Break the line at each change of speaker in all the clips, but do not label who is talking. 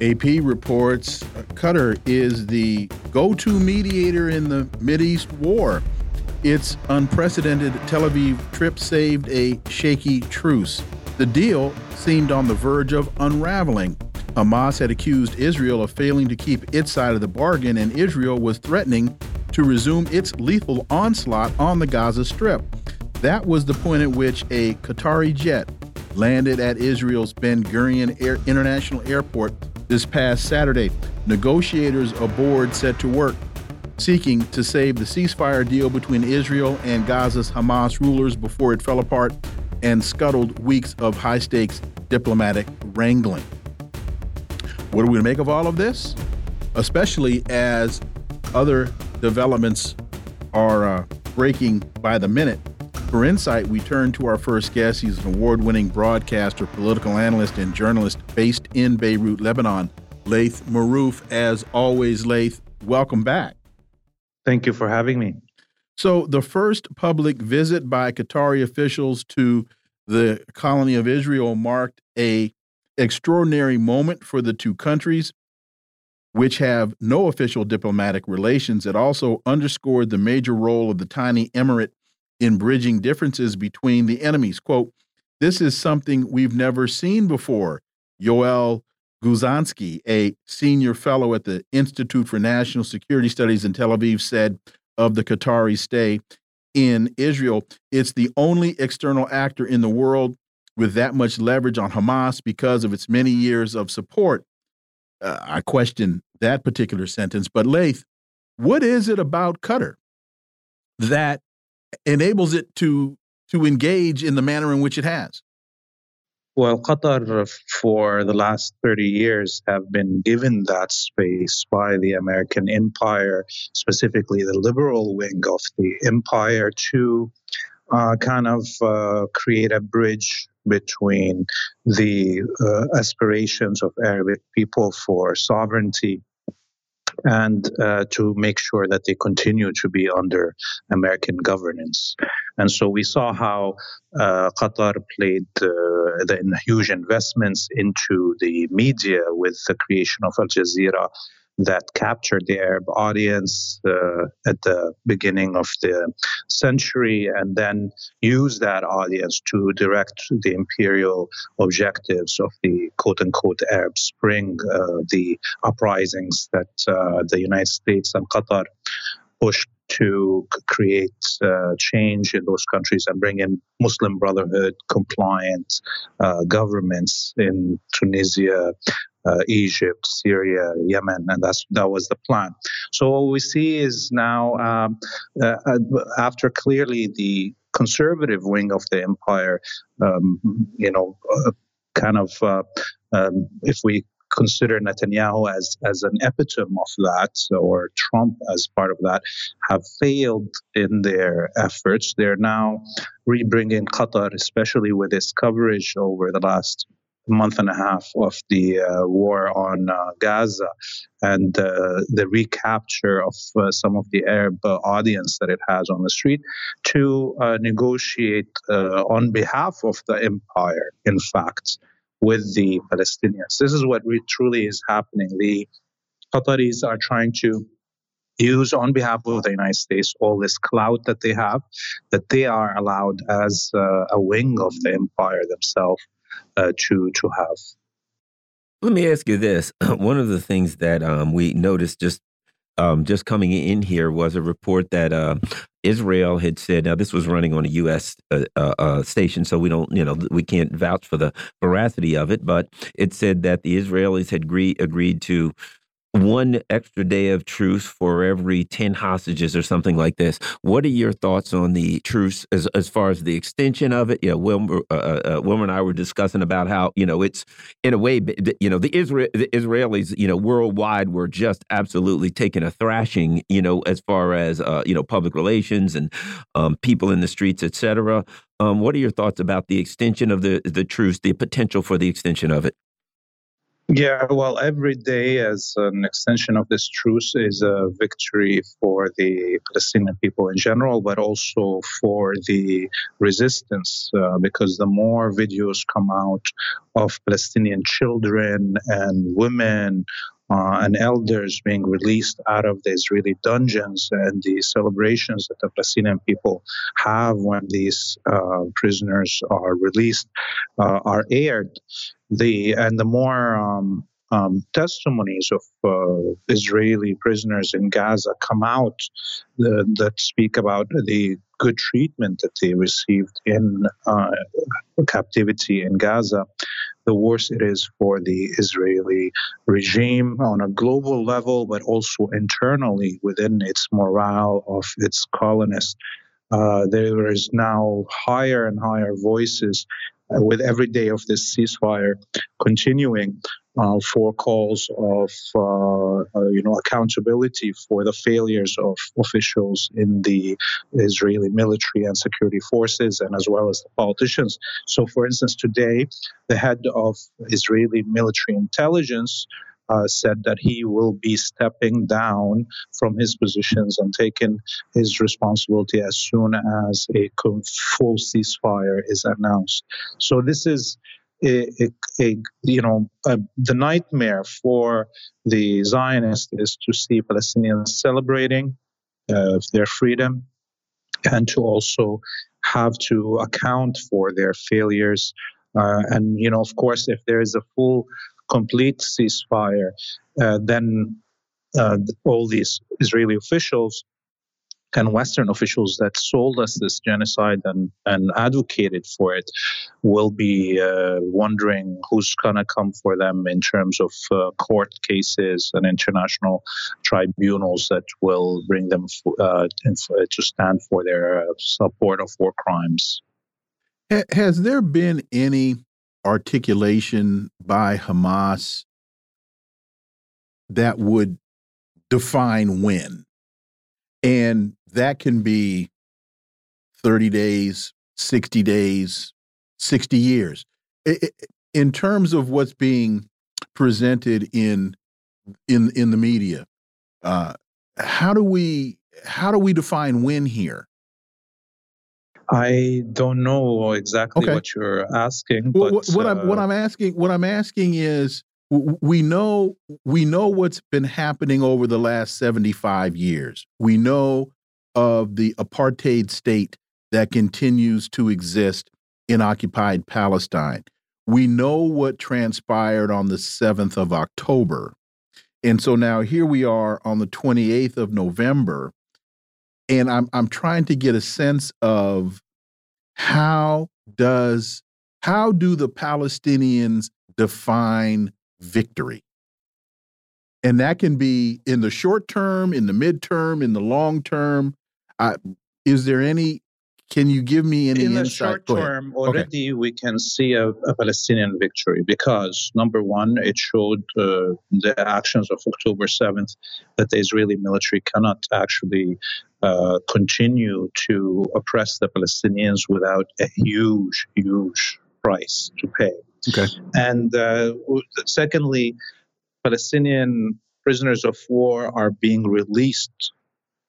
AP reports Qatar is the go to mediator in the East war. Its unprecedented Tel Aviv trip saved a shaky truce. The deal seemed on the verge of unraveling. Hamas had accused Israel of failing to keep its side of the bargain, and Israel was threatening to resume its lethal onslaught on the Gaza Strip. That was the point at which a Qatari jet landed at Israel's Ben Gurion Air International Airport this past Saturday. Negotiators aboard set to work, seeking to save the ceasefire deal between Israel and Gaza's Hamas rulers before it fell apart and scuttled weeks of high stakes diplomatic wrangling. What are we to make of all of this? Especially as other developments are uh, breaking by the minute. For insight, we turn to our first guest. He's an award winning broadcaster, political analyst, and journalist based in Beirut, Lebanon. Laith Marouf, as always, Laith, welcome back.
Thank you for having me.
So, the first public visit by Qatari officials to the colony of Israel marked a extraordinary moment for the two countries, which have no official diplomatic relations. It also underscored the major role of the tiny emirate in bridging differences between the enemies. Quote, this is something we've never seen before. Yoel Guzhansky, a senior fellow at the Institute for National Security Studies in Tel Aviv, said of the Qatari stay in Israel, it's the only external actor in the world with that much leverage on Hamas because of its many years of support. Uh, I question that particular sentence, but Laith, what is it about Qatar that enables it to to engage in the manner in which it has?
Well, Qatar for the last 30 years have been given that space by the American empire, specifically the liberal wing of the empire, to uh, kind of uh, create a bridge between the uh, aspirations of Arabic people for sovereignty and uh, to make sure that they continue to be under American governance. And so we saw how uh, Qatar played uh, the huge investments into the media with the creation of Al Jazeera that captured the Arab audience uh, at the beginning of the century and then used that audience to direct the imperial objectives of the quote unquote Arab Spring, uh, the uprisings that uh, the United States and Qatar pushed to create uh, change in those countries and bring in Muslim Brotherhood compliant uh, governments in Tunisia, uh, Egypt, Syria, Yemen, and that's that was the plan. So what we see is now, um, uh, uh, after clearly the conservative wing of the empire, um, you know, uh, kind of, uh, um, if we consider Netanyahu as as an epitome of that, or Trump as part of that, have failed in their efforts. They're now rebringing Qatar, especially with its coverage over the last month and a half of the uh, war on uh, Gaza and uh, the recapture of uh, some of the Arab uh, audience that it has on the street to uh, negotiate on behalf of the empire, in fact, with the Palestinians. This is what really, truly is happening. The Qataris are trying to use on behalf of the United States all this clout that they have, that they are allowed as a wing of the empire themselves uh, to to have.
Let me ask you this: one of the things that um, we noticed just um, just coming in here was a report that uh, Israel had said. Now, this was running on a U.S. Uh, uh, uh, station, so we don't, you know, we can't vouch for the veracity of it. But it said that the Israelis had agree, agreed to one extra day of truce for every 10 hostages or something like this. What are your thoughts on the truce as, as far as the extension of it? You know, Wilmer, uh, uh, uh Wilmer and I were discussing about how, you know, it's in a way, you know, the, Israel, the Israelis, you know, worldwide were just absolutely taking a thrashing, you know, as far as, uh, you know, public relations and um, people in the streets, et cetera. Um, what are your thoughts about the extension of the, the truce, the potential for the extension of it?
Yeah, well, every day as an extension of this truce is a victory for the Palestinian people in general, but also for the resistance, uh, because the more videos come out of Palestinian children and women uh, and elders being released out of the Israeli dungeons and the celebrations that the Palestinian people have when these uh, prisoners are released uh, are aired. The and the more um, um, testimonies of uh, Israeli prisoners in Gaza come out uh, that speak about the good treatment that they received in uh, captivity in Gaza, the worse it is for the Israeli regime on a global level, but also internally within its morale of its colonists. Uh, there is now higher and higher voices with every day of this ceasefire continuing uh, for calls of uh, uh, you know accountability for the failures of officials in the Israeli military and security forces, and as well as the politicians. So, for instance, today the head of Israeli military intelligence. Uh, said that he will be stepping down from his positions and taking his responsibility as soon as a full ceasefire is announced. So this is a, a, a you know a, the nightmare for the Zionists is to see Palestinians celebrating uh, their freedom and to also have to account for their failures. Uh, and you know, of course, if there is a full, complete ceasefire, uh, then uh, all these Israeli officials and Western officials that sold us this genocide and, and advocated for it will be uh, wondering who's going to come for them in terms of uh, court cases and international tribunals that will bring them uh, to stand for their uh, support of war crimes.
Has there been any articulation by Hamas that would define when? And that can be 30 days, 60 days, 60 years. In terms of what's being presented in in in the media, uh, how do we how do we define when here?
I don't know exactly okay. what you're asking.
But, what, uh, I'm what I'm asking what I'm asking is we know we know what's been happening over the last 75 years. We know of the apartheid state that continues to exist in occupied Palestine. We know what transpired on the 7th of October. And so now here we are on the 28th of November and I'm I'm trying to get a sense of how does how do the Palestinians define victory? And that can be in the short term, in the midterm, in the long term. Uh, is there any? Can you give me any
in
the
short term? Already, okay. we can see a, a, Palestinian victory because number one, it showed uh, the actions of October seventh that the Israeli military cannot actually uh, continue to oppress the Palestinians without a huge, huge price to pay.
Okay.
And uh, secondly, Palestinian prisoners of war are being released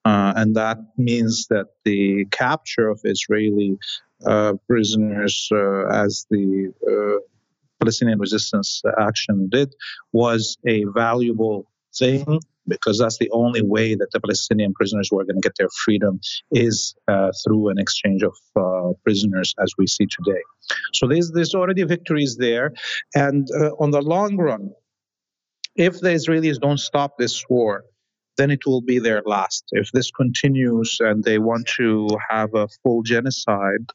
uh, and that means that the capture of Israeli uh, prisoners, uh, as the uh, Palestinian resistance action did, was a valuable thing because that's the only way that the Palestinian prisoners were going to get their freedom is uh, through an exchange of uh, prisoners, as we see today. So there's there's already victories there, and on the long run, if the Israelis don't stop this war, then it will be their last. If this continues and they want to have a full genocide,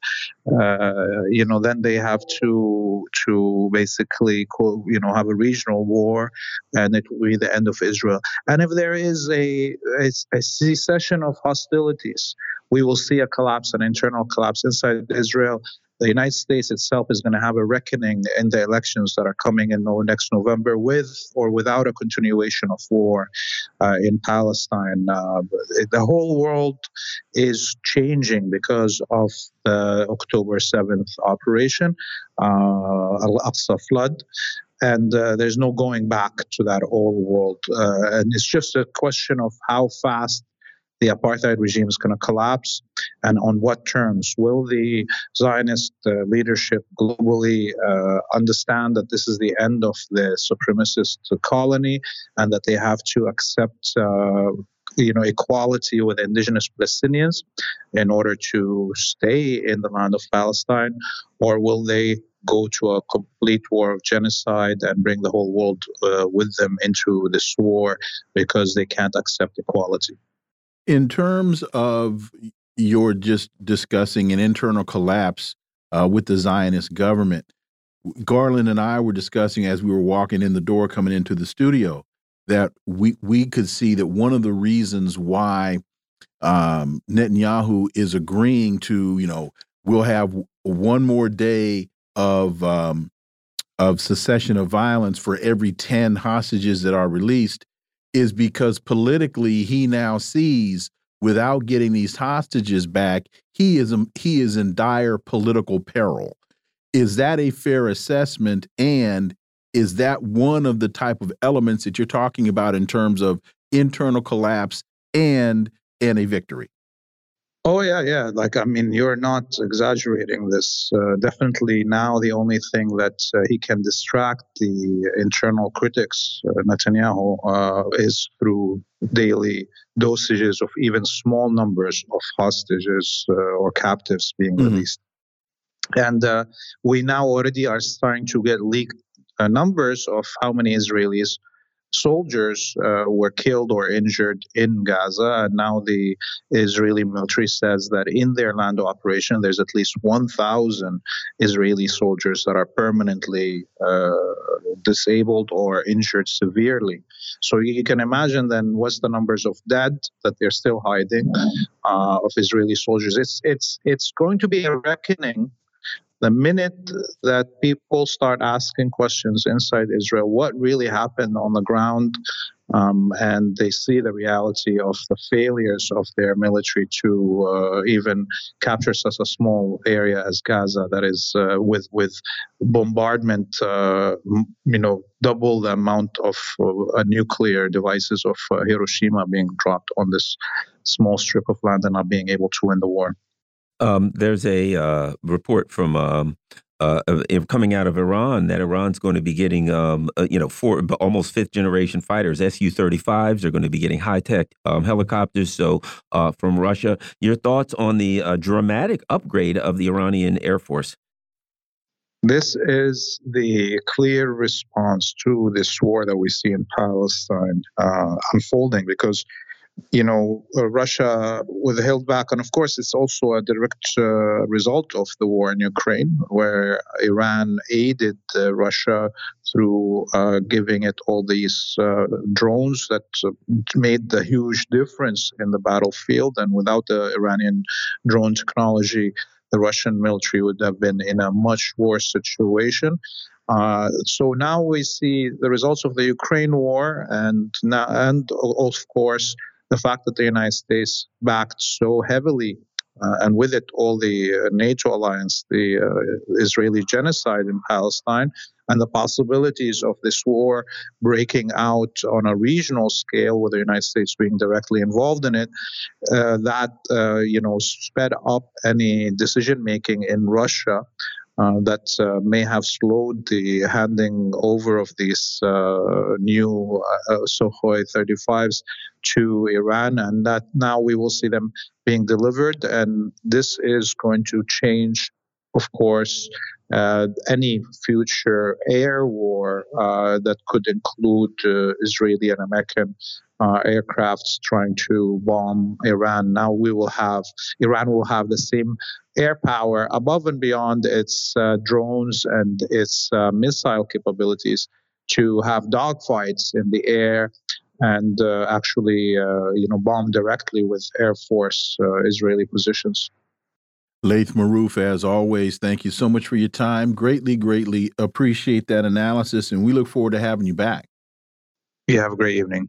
uh, you know, then they have to to basically, call, you know, have a regional war, and it will be the end of Israel. And if there is a, a, a cessation of hostilities, we will see a collapse, an internal collapse inside Israel the United States itself is going to have a reckoning in the elections that are coming in next November with or without a continuation of war uh, in Palestine. Uh, the whole world is changing because of the October 7th operation, uh, Al Aqsa flood and uh, there's no going back to that old world. Uh, and it's just a question of how fast the apartheid regime is going to collapse and on what terms. Will the Zionist uh, leadership globally uh, understand that this is the end of the supremacist colony and that they have to accept? Uh, you know, equality with indigenous Palestinians in order to stay in the land of Palestine, or will they go to a complete war of genocide and bring the whole world uh, with them into this war because they can't accept equality?
In terms of you're just discussing an internal collapse uh, with the Zionist government, Garland and I were discussing as we were walking in the door coming into the studio that we we could see that one of the reasons why um, Netanyahu is agreeing to you know we'll have one more day of um, of cessation of violence for every ten hostages that are released is because politically he now sees without getting these hostages back, he is um, he is in dire political peril. Is that a fair assessment? And is that one of the type of elements that you're talking about in terms of internal collapse and and a victory?
Oh yeah, yeah. Like I mean, you're not exaggerating this. Uh, definitely now, the only thing that uh, he can distract the internal critics, uh, Netanyahu, uh, is through daily dosages of even small numbers of hostages uh, or captives being mm-hmm. released. And uh, we now already are starting to get leaked numbers of how many Israelis soldiers uh, were killed or injured in Gaza. And now the Israeli military says that in their land operation, there's at least 1,000 Israeli soldiers that are permanently uh, disabled or injured severely. So you can imagine then what's the numbers of dead that they're still hiding uh, of Israeli soldiers. It's it's it's going to be a reckoning the minute that people start asking questions inside Israel, what really happened on the ground, um, and they see the reality of the failures of their military to uh, even capture such a small area as Gaza, that is uh, with with bombardment, uh, you know, double the amount of uh, nuclear devices of uh, Hiroshima being dropped on this small strip of land and not being able to win the war.
Um, there's a uh, report from um, uh, coming out of Iran that Iran's going to be getting, um, uh, you know, four almost fifth generation fighters, Su 35s. They're going to be getting high tech um, helicopters. So uh, from Russia, your thoughts on the uh, dramatic upgrade of the Iranian Air Force?
This is the clear response to this war that we see in Palestine uh, unfolding because you know, uh, Russia was held back. And of course, it's also a direct uh, result of the war in Ukraine, where Iran aided uh, Russia through uh, giving it all these uh, drones that uh, made the huge difference in the battlefield. And without the Iranian drone technology, the Russian military would have been in a much worse situation. Uh, so now we see the results of the Ukraine war, and now, and of course the fact that the United States backed so heavily uh, and with it all the uh, NATO alliance, the uh, Israeli genocide in Palestine, and the possibilities of this war breaking out on a regional scale, with the United States being directly involved in it, uh, that uh, you know sped up any decision making in Russia uh, that uh, may have slowed the handing over of these uh, new uh, Sukhoi 35s to Iran, and that now we will see them being delivered. And this is going to change, of course, uh, any future air war uh, that could include Israeli and American uh, aircrafts trying to bomb Iran. Now we will have Iran will have the same air power above and beyond its uh, drones and its uh, missile capabilities to have dogfights in the air and uh, actually uh, you know bomb directly with Air Force uh, Israeli positions.
Laith Marouf, as always, thank you so much for your time. Greatly, greatly appreciate that analysis, and we look forward to having you back.
You have a great evening.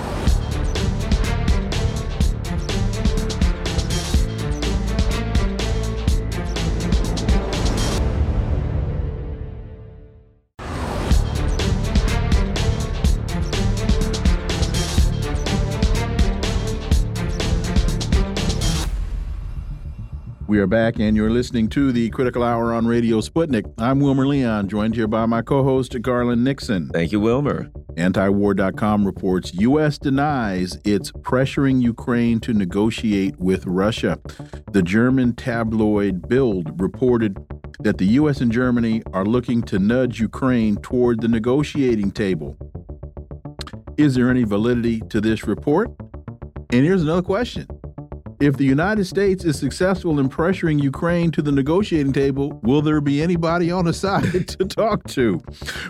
We are back, and you're listening to the Critical Hour on Radio Sputnik. I'm Wilmer Leon, joined here by my co host, Garland Nixon.
Thank you, Wilmer.
Antiwar.com reports U.S. denies it's pressuring Ukraine to negotiate with Russia. The German tabloid Bild reported that the U.S. and Germany are looking to nudge Ukraine toward the negotiating table. Is there any validity to this report? And here's another question if the United States is successful in pressuring Ukraine to the negotiating table, will there be anybody on the side to talk to?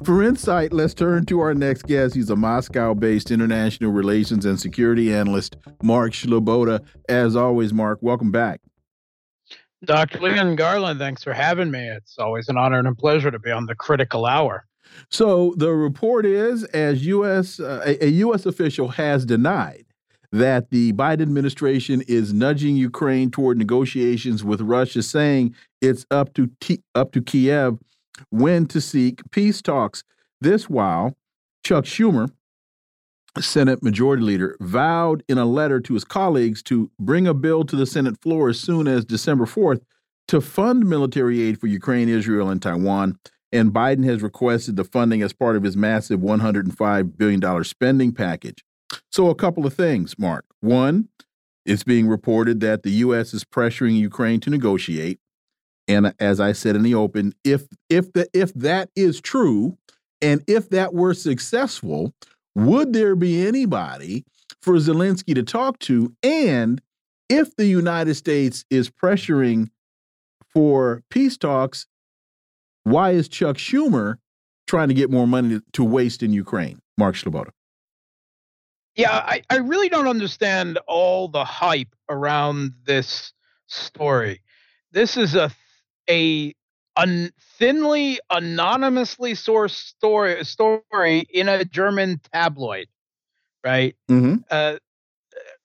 For insight, let's turn to our next guest. He's a Moscow based international relations and security analyst, Mark Sleboda. As always, Mark, welcome back.
Dr. Leon Garland, thanks for having me. It's always an honor and a pleasure to be on the critical hour.
So the report is, as U.S. Uh, a, a U.S. official has denied that the Biden administration is nudging Ukraine toward negotiations with Russia, saying it's up to T up to Kiev when to seek peace talks. This while Chuck Schumer, Senate Majority Leader, vowed in a letter to his colleagues to bring a bill to the Senate floor as soon as December 4th to fund military aid for Ukraine, Israel, and Taiwan. And Biden has requested the funding as part of his massive $105 billion spending package. So, a couple of things, Mark. One, it's being reported that the U.S. is pressuring Ukraine to negotiate. And uh, as I said in the open, if if the if that is true, and if that were successful, would there be anybody for Zelensky to talk to? And if the United States is pressuring for peace talks, why is Chuck Schumer trying to get more money to waste in Ukraine? Mark Sleboda.
Yeah, I, I really don't understand all the hype around this story. This is a a un, thinly anonymously sourced story story in a German tabloid, right?
Mm-hmm.
Uh,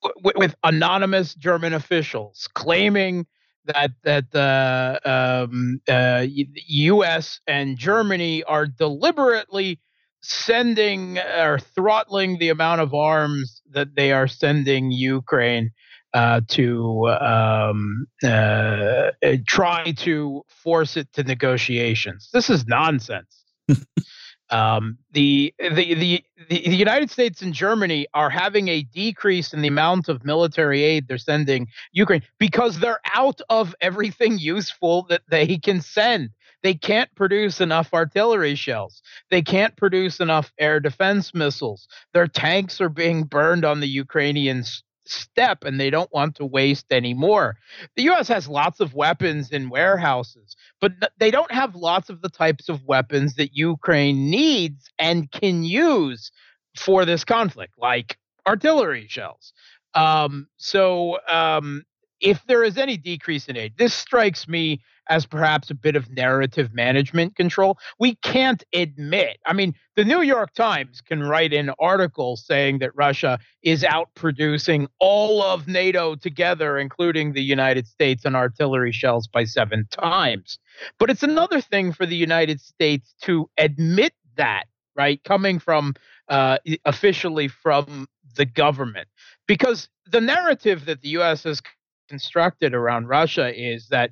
w- with anonymous German officials claiming that that the um, uh, U.S. and Germany are deliberately sending or throttling the amount of arms that they are sending Ukraine uh, to um, uh, try to force it to negotiations. This is nonsense. um, the, the, the, the United States and Germany are having a decrease in the amount of military aid they're sending Ukraine because they're out of everything useful that they can send. They can't produce enough artillery shells. They can't produce enough air defense missiles. Their tanks are being burned on the Ukrainian steppe and they don't want to waste any more. The US has lots of weapons in warehouses, but they don't have lots of the types of weapons that Ukraine needs and can use for this conflict, like artillery shells. Um, so um, if there is any decrease in aid, this strikes me as perhaps a bit of narrative management control. We can't admit, I mean, the New York Times can write an article saying that Russia is outproducing all of NATO together, including the United States, on artillery shells by seven times. But it's another thing for the United States to admit that, right? Coming from uh, officially from the government. Because the narrative that the U.S. has constructed around Russia is that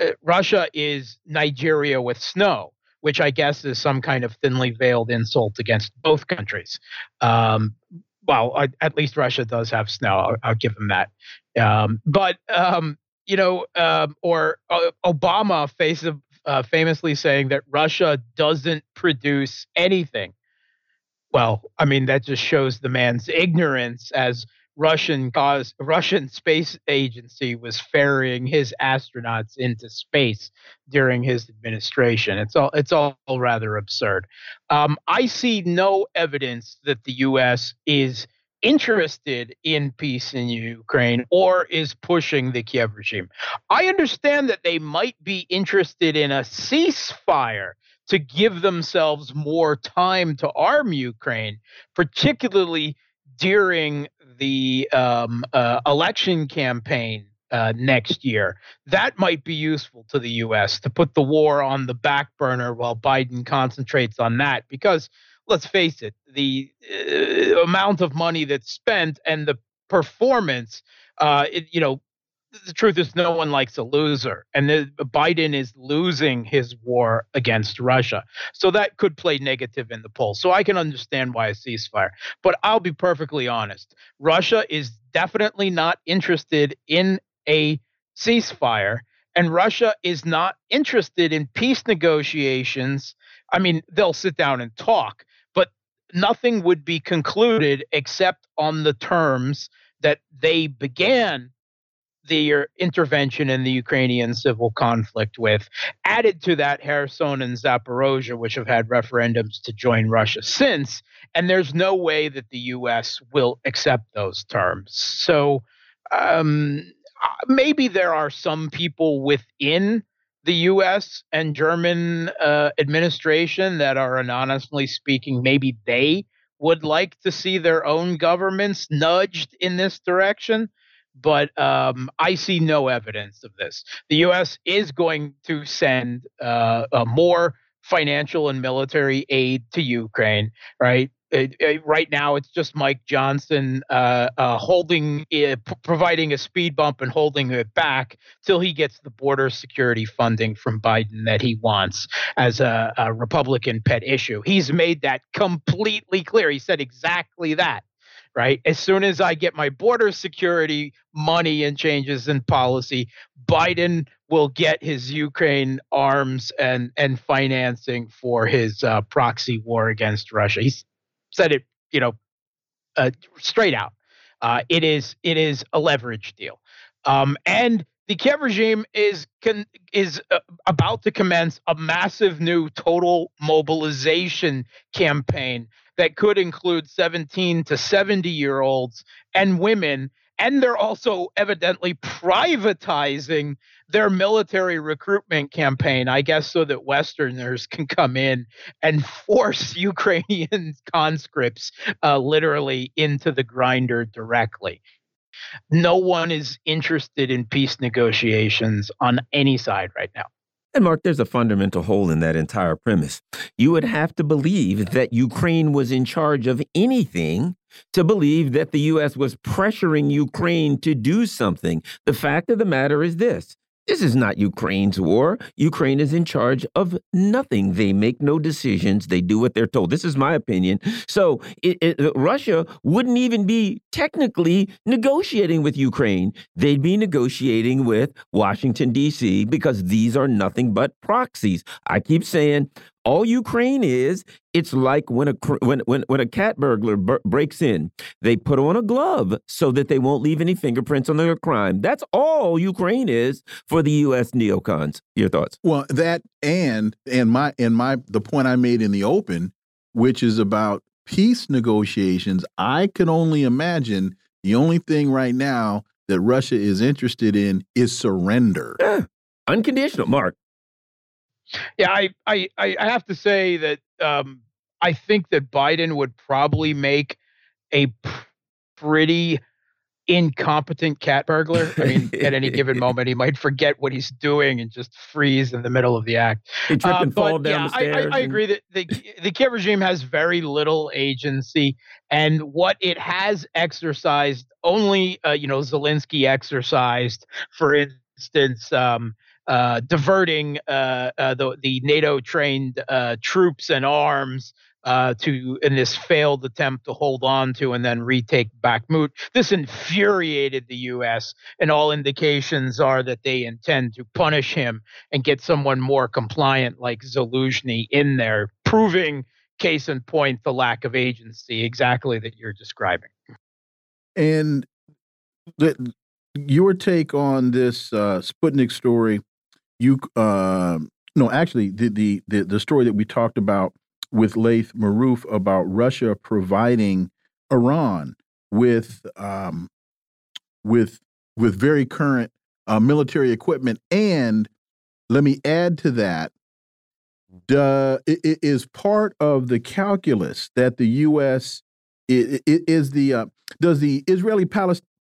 uh, Russia is Nigeria with snow, which I guess is some kind of thinly veiled insult against both countries. Um, well, I, at least Russia does have snow. I'll, I'll give them that. Um, but um, you know, um, or uh, Obama uh, famously saying that Russia doesn't produce anything. Well, I mean, that just shows the man's ignorance as Russian cause Russian space agency was ferrying his astronauts into space during his administration. It's all it's all rather absurd. Um, I see no evidence that the U.S. is interested in peace in Ukraine or is pushing the Kiev regime. I understand that they might be interested in a ceasefire to give themselves more time to arm Ukraine, particularly during the um, uh, election campaign uh, next year. That might be useful to the U.S. to put the war on the back burner while Biden concentrates on that. Because let's face it, the uh, amount of money that's spent and the performance, uh, it, you know, the truth is no one likes a loser and the, uh, biden is losing his war against russia. So that could play negative in the polls so i can understand why a ceasefire but i'll be perfectly honest. Russia is definitely not interested in a ceasefire and russia is not interested in peace negotiations. I mean they'll sit down and talk but nothing would be concluded except on the terms that they began their intervention in the Ukrainian civil conflict with. Added to that, Kherson and Zaporozhye, which have had referendums to join Russia since, and there's no way that the U.S. will accept those terms. So um, uh, maybe there are some people within the U.S. and German uh, administration that are anonymously speaking, maybe they would like to see their own governments nudged in this direction but um, I see no evidence of this. The U.S. is going to send uh, uh, more financial and military aid to Ukraine, right? It, it, right now, it's just Mike Johnson uh, uh holding, it, providing a speed bump and holding it back till he gets the border security funding from Biden that he wants as a, a Republican pet issue. He's made that completely clear. He said exactly that right? As soon as I get my border security money and changes in policy, Biden will get his Ukraine arms and and financing for his uh, proxy war against Russia. He said it, you know, uh, straight out. Uh, it is it is a leverage deal, um, and the Kiev regime is con- is uh, about to commence a massive new total mobilization campaign that could include 17 to 70 year olds and women. And they're also evidently privatizing their military recruitment campaign, I guess, so that Westerners can come in and force Ukrainian conscripts uh, literally into the grinder directly. No one is interested in peace negotiations on any side right now.
And Mark, there's a fundamental hole in that entire premise. You would have to believe that Ukraine was in charge of anything to believe that the U.S. was pressuring Ukraine to do something. The fact of the matter is this this is not Ukraine's war. Ukraine is in charge of nothing. They make no decisions. They do what they're told. This is my opinion. So it, it, uh, Russia wouldn't even be technically negotiating with Ukraine. They'd be negotiating with Washington, D.C., because these are nothing but proxies. I keep saying all Ukraine is, it's like when a when when when a cat burglar breaks in, they put on a glove so that they won't leave any fingerprints on their crime. That's all Ukraine is for the U.S. neocons. Your thoughts?
Well, that and and my and my the point I made in the open, which is about peace negotiations. I can only imagine the only thing right now that Russia is interested in is surrender.
Yeah. Unconditional, Mark.
Yeah, I, I, I have to say that um, I think that Biden would probably make a pretty incompetent cat burglar. I mean, at any given moment, he might forget what he's doing and just freeze in the middle of the act.
He trip uh, and fall down
yeah,
the stairs.
I, I, I agree that the the Kiev regime has very little agency, and what it has exercised only, uh, you know, Zelensky exercised, for instance. Um, uh, diverting uh, uh, the, the NATO trained uh, troops and arms uh, to in this failed attempt to hold on to and then retake Bakhmut. This infuriated the U.S. and all indications are that they intend to punish him and get someone more compliant like Zaluzhny in there, proving case in point the lack of agency exactly that you're describing.
And the, your take on this uh, Sputnik story, you uh, no, actually the, the the the story that we talked about with Laith Marouf about Russia providing Iran with um, with with very current uh, military equipment, and let me add to that, duh, it is part of the calculus that the U.S. is the uh, does the Israeli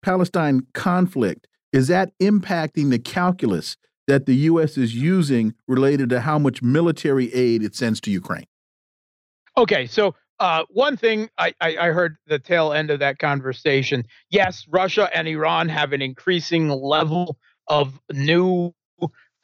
Palestine conflict is that impacting the calculus that the U.S. is using related to how much military aid it sends to Ukraine?
Okay, so uh, one thing I, I, I, heard the tail end of that conversation. Yes, Russia and Iran have an increasing level of new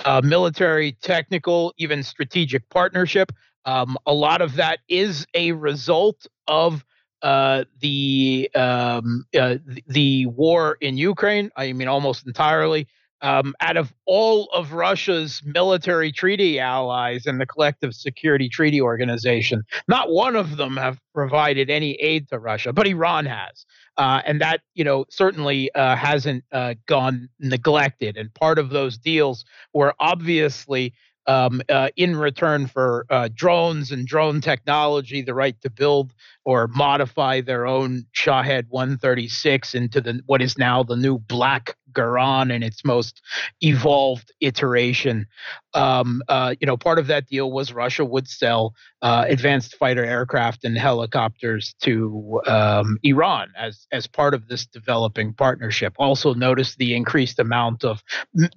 uh, military, technical, even strategic partnership. Um, a lot of that is a result of uh, the um, uh, the war in Ukraine. I mean, almost entirely um, out of all of Russia's military treaty allies and the Collective Security Treaty Organization, not one of them have provided any aid to Russia, but Iran has, uh, and that you know certainly uh, hasn't uh, gone neglected. And part of those deals were obviously um, uh, in return for uh, drones and drone technology, the right to build or modify their own Shahed 136 into the what is now the new Black Garand in its most evolved iteration. Um, uh, you know, part of that deal was Russia would sell uh, advanced fighter aircraft and helicopters to um, Iran as as part of this developing partnership. Also, notice the increased amount of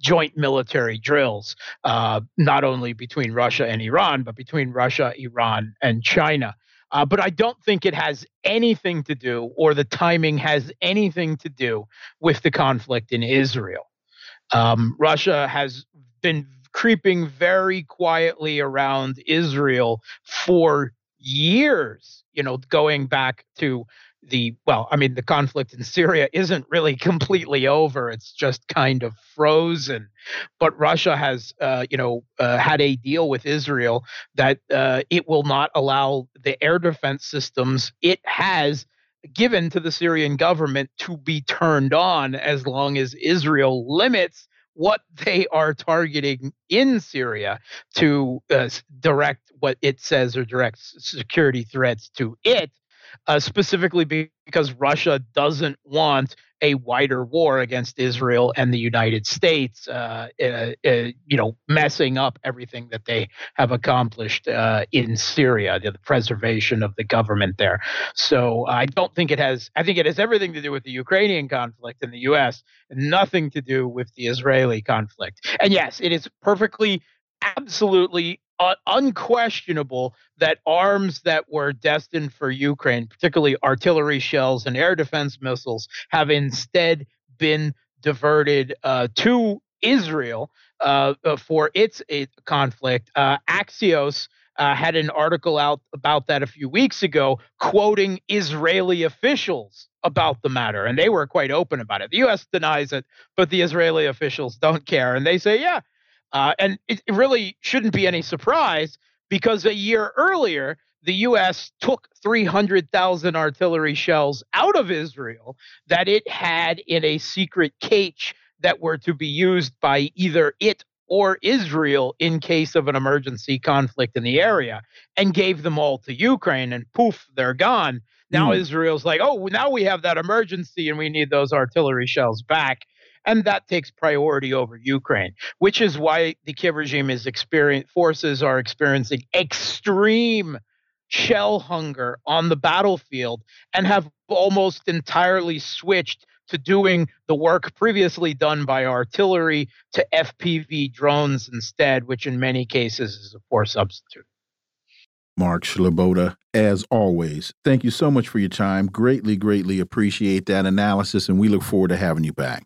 joint military drills, uh, not only between Russia and Iran, but between Russia, Iran, and China. Uh, but I don't think it has anything to do, or the timing has anything to do with the conflict in Israel. Um, Russia has been creeping very quietly around Israel for years, you know, going back to the well i mean the conflict in syria isn't really completely over it's just kind of frozen. But russia has uh, you know uh, had a deal with israel that uh, it will not allow the air defense systems it has given to the syrian government to be turned on as long as israel limits what they are targeting in syria to uh, direct what it says or direct security threats to it uh, specifically because Russia doesn't want a wider war against Israel and the United States, uh, uh, uh, you know, messing up everything that they have accomplished uh, in Syria, the, the, preservation of the government there. So I don't think it has, I think it has everything to do with the Ukrainian conflict in the U.S., nothing to do with the Israeli conflict. And yes, it is perfectly, absolutely uh, unquestionable that arms that were destined for Ukraine, particularly artillery shells and air defense missiles, have instead been diverted uh, to Israel uh, uh for its conflict. Uh, Axios had an article out about that a few weeks ago, quoting Israeli officials about the matter, and they were quite open about it. The U.S. denies it, but the Israeli officials don't care, and they say, "Yeah, uh, and it, it really shouldn't be any surprise because a year earlier, the U.S. took 300,000 artillery shells out of Israel that it had in a secret cache that were to be used by either it or Israel in case of an emergency conflict in the area and gave them all to Ukraine and poof, they're gone. Now mm. Israel's like, oh, now we have that emergency and we need those artillery shells back and that takes priority over Ukraine, which is why the Kiev regime is experiencing forces are experiencing extreme shell hunger on the battlefield and have almost entirely switched to doing the work previously done by artillery to FPV drones instead, which in many cases is a poor substitute.
Mark Sleboda, as always, thank you so much for your time. Greatly, greatly appreciate that analysis, and we look forward to having you back.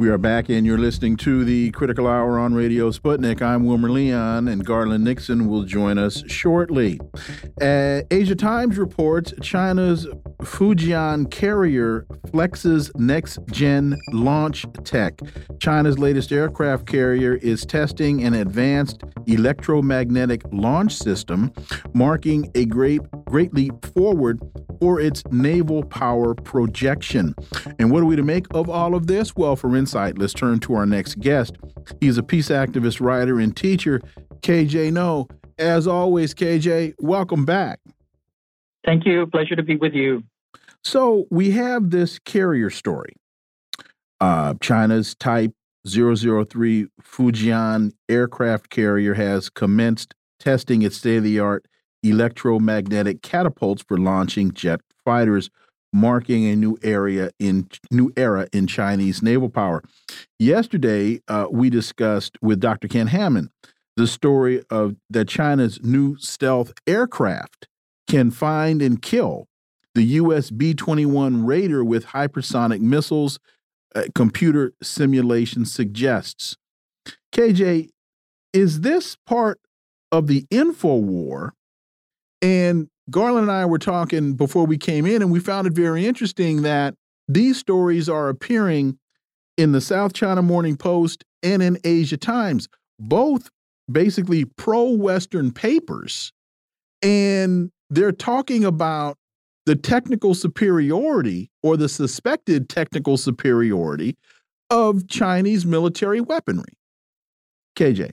We are back, and you're listening to the Critical Hour on Radio Sputnik. I'm Wilmer Leon, and Garland Nixon will join us shortly. Uh, Asia Times reports China's Fujian carrier flexes next gen launch tech. China's latest aircraft carrier is testing an advanced electromagnetic launch system, marking a great, great leap forward for its naval power projection. And what are we to make of all of this? Well, for insight, let's turn to our next guest. He's a peace activist, writer, and teacher, KJ Noh. As always, KJ, welcome back.
Thank you. Pleasure to be with you.
So we have this carrier story. Uh, China's Type 003 Fujian aircraft carrier has commenced testing its state of the art electromagnetic catapults for launching jet fighters, marking a new area in new era in Chinese naval power. Yesterday, uh, we discussed with Dr. Ken Hammond the story of that China's new stealth aircraft can find and kill the U.S. B 21 Raider with hypersonic missiles, uh, computer simulation suggests. KJ, is this part of the info war and Garland and I were talking before we came in, and we found it very interesting that these stories are appearing in the South China Morning Post and in Asia Times, both basically pro Western papers. And they're talking about the technical superiority or the suspected technical superiority of Chinese military weaponry. KJ.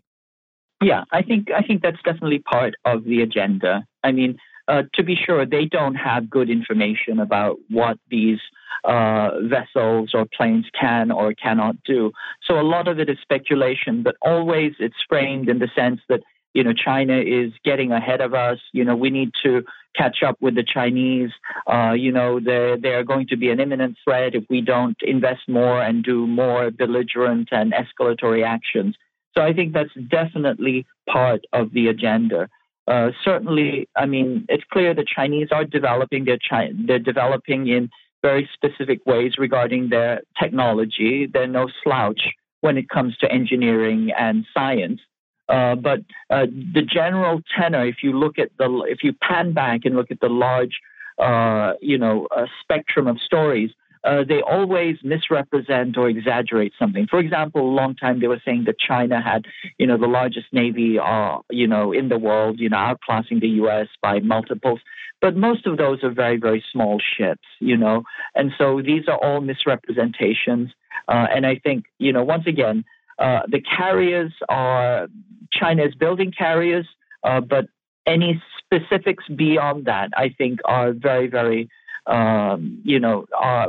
Yeah, I think I think that's definitely part of the agenda. I mean, uh, to be sure, they don't have good information about what these uh, vessels or planes can or cannot do. So a lot of it is speculation, but always it's framed in the sense that you know China is getting ahead of us. You know, we need to catch up with the Chinese. Uh, you know, they they are going to be an imminent threat if we don't invest more and do more belligerent and escalatory actions. So I think that's definitely part of the agenda. Uh, certainly, I mean, it's clear the Chinese are developing. They're, Chi- they're developing in very specific ways regarding their technology. They're no slouch when it comes to engineering and science. Uh, but uh, the general tenor, if you look at the, if you pan back and look at the large, uh, you know, uh, spectrum of stories, uh, they always misrepresent or exaggerate something. For example, a long time they were saying that China had, you know, the largest navy, uh, you know, in the world, you know, outclassing the U.S. by multiples. But most of those are very, very small ships, you know, and so these are all misrepresentations. Uh, and I think, you know, once again, uh, the carriers are China is building carriers, uh, but any specifics beyond that, I think, are very, very um, you know, uh,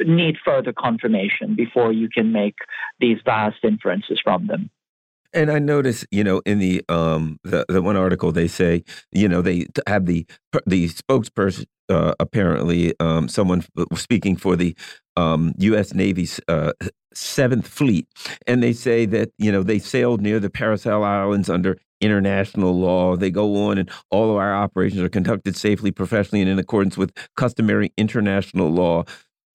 need further confirmation before you can make these vast inferences from them.
And I notice, you know, in the um the, the one article they say, you know, they have the the spokesperson uh, apparently um, someone speaking for the um, U.S. Navy's uh, Seventh Fleet, and they say that you know they sailed near the Paracel Islands under international law. They go on, and all of our operations are conducted safely, professionally, and in accordance with customary international law.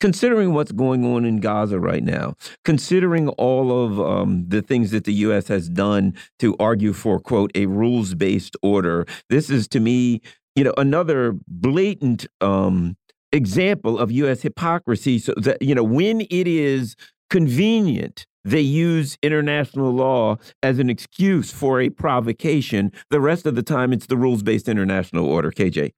Considering what's going on in Gaza right now, considering all of um, the things that the U.S. has done to argue for, quote, a rules based order, this is to me, you know, another blatant um, example of U.S. hypocrisy. So that, you know, when it is convenient they use international law as an excuse for a provocation. The rest of the time, it's the rules based international order. KJ.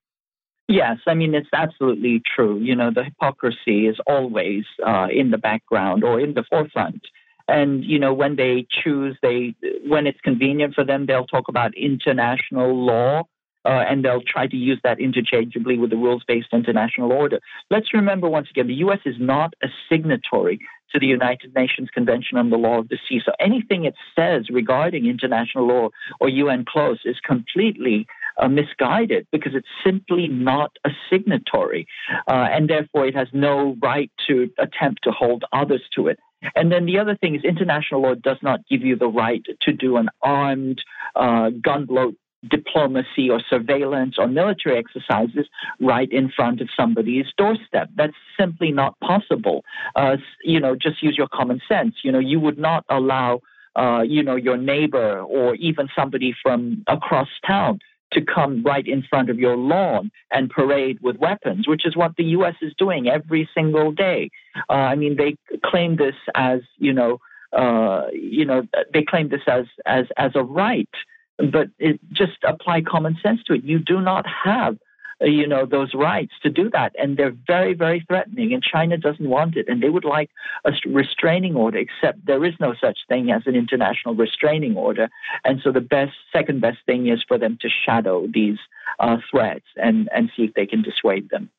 Yes, I mean, it's absolutely true. You know, the hypocrisy is always uh, in the background or in the forefront. And, you know, when they choose, they, when it's convenient for them, they'll talk about international law. Uh, and they'll try to use that interchangeably with the rules based international order. Let's remember once again the U.S. is not a signatory to the United Nations Convention on the Law of the Sea. So anything it says regarding international law or UN clause is completely uh, misguided because it's simply not a signatory, uh, and therefore it has no right to attempt to hold others to it. And then the other thing is international law does not give you the right to do an armed uh, gunboat diplomacy or surveillance or military exercises right in front of somebody's doorstep. That's simply not possible. Uh, you know, just use your common sense. You know, you would not allow, uh, you know, your neighbor or even somebody from across town to come right in front of your lawn and parade with weapons, which is what the U.S. is doing every single day. Uh, I mean, they claim this as, you know, uh, you know, they claim this as as as a right but it, just apply common sense to it. You do not have, you know, those rights to do that, and they're very, very threatening. And China doesn't want it, and they would like a restraining order. Except there is no such thing as an international restraining order, and so the best, second best thing is for them to shadow these uh, threats and and see if they can dissuade them.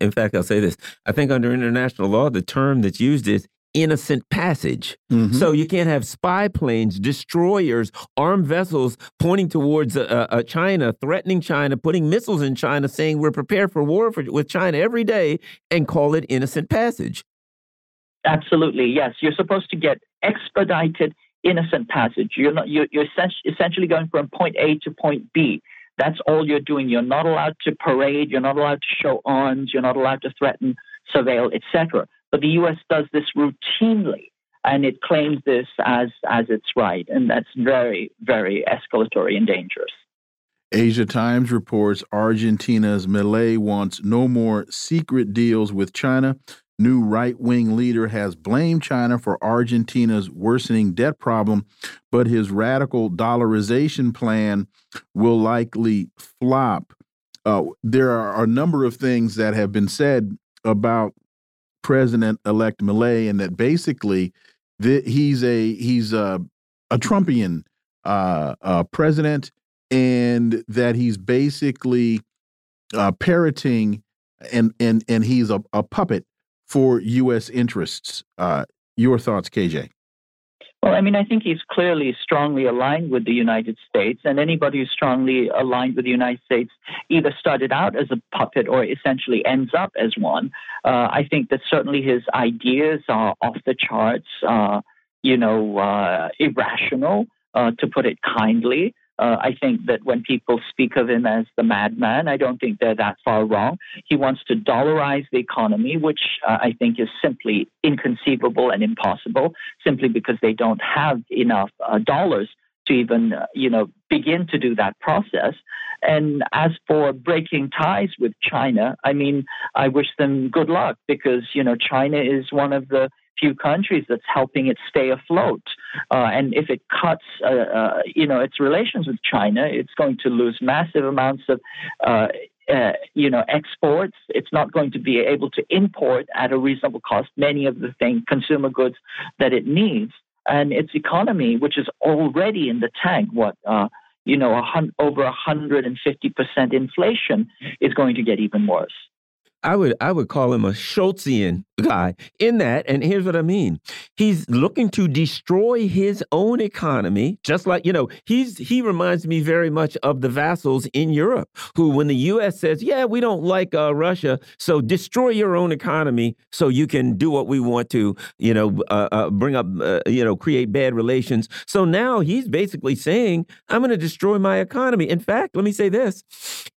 In fact, I'll say this: I think under international law, the term that's used is innocent passage. Mm -hmm. So you can't have spy planes, destroyers, armed vessels pointing towards uh, uh, China, threatening China, putting missiles in China, saying we're prepared for war for, with China every day, and call it innocent passage.
Absolutely, yes. You're supposed to get expedited innocent passage. You're not. You're, you're essentially going from point A to point B. That's all you're doing. You're not allowed to parade. You're not allowed to show arms. You're not allowed to threaten, surveil, etc. But the U.S. does this routinely, and it claims this as as its right, and that's very, very escalatory and dangerous.
Asia Times reports Argentina's Milei wants no more secret deals with China. New right wing leader has blamed China for Argentina's worsening debt problem, but his radical dollarization plan will likely flop. Uh, there are a number of things that have been said about President-elect Milei, and that basically the, he's a he's a, a Trumpian uh, uh, president, and that he's basically uh, parroting and and and he's a, a puppet for U.S. interests. Uh, your thoughts, KJ?
Well, I mean, I think he's clearly strongly aligned with the United States, and anybody who's strongly aligned with the United States either started out as a puppet or essentially ends up as one. Uh, I think that certainly his ideas are off the charts, uh, you know, uh, irrational, uh, to put it kindly. Uh, I think that when people speak of him as the madman, I don't think they're that far wrong. He wants to dollarize the economy, which uh, I think is simply inconceivable and impossible, simply because they don't have enough uh, dollars to even, uh, you know, begin to do that process. And as for breaking ties with China, I mean, I wish them good luck because, you know, China is one of the few countries that's helping it stay afloat. Uh, and if it cuts, uh, uh, you know, its relations with China, it's going to lose massive amounts of. Uh, uh, you know, exports. It's not going to be able to import at a reasonable cost many of the thing, consumer goods that it needs, and its economy, which is already in the tank. What uh, you know, a hun- over 150 percent inflation is going to get even worse.
I would I would call him a Scholzian guy in that, and here's what I mean. He's looking to destroy his own economy, just like you know, he's he reminds me very much of the vassals in Europe, who when the US says, Yeah, we don't like uh, Russia, so destroy your own economy so you can do what we want to, you know, uh, uh, bring up uh, you know, create bad relations. So now he's basically saying, I'm gonna destroy my economy. In fact, let me say this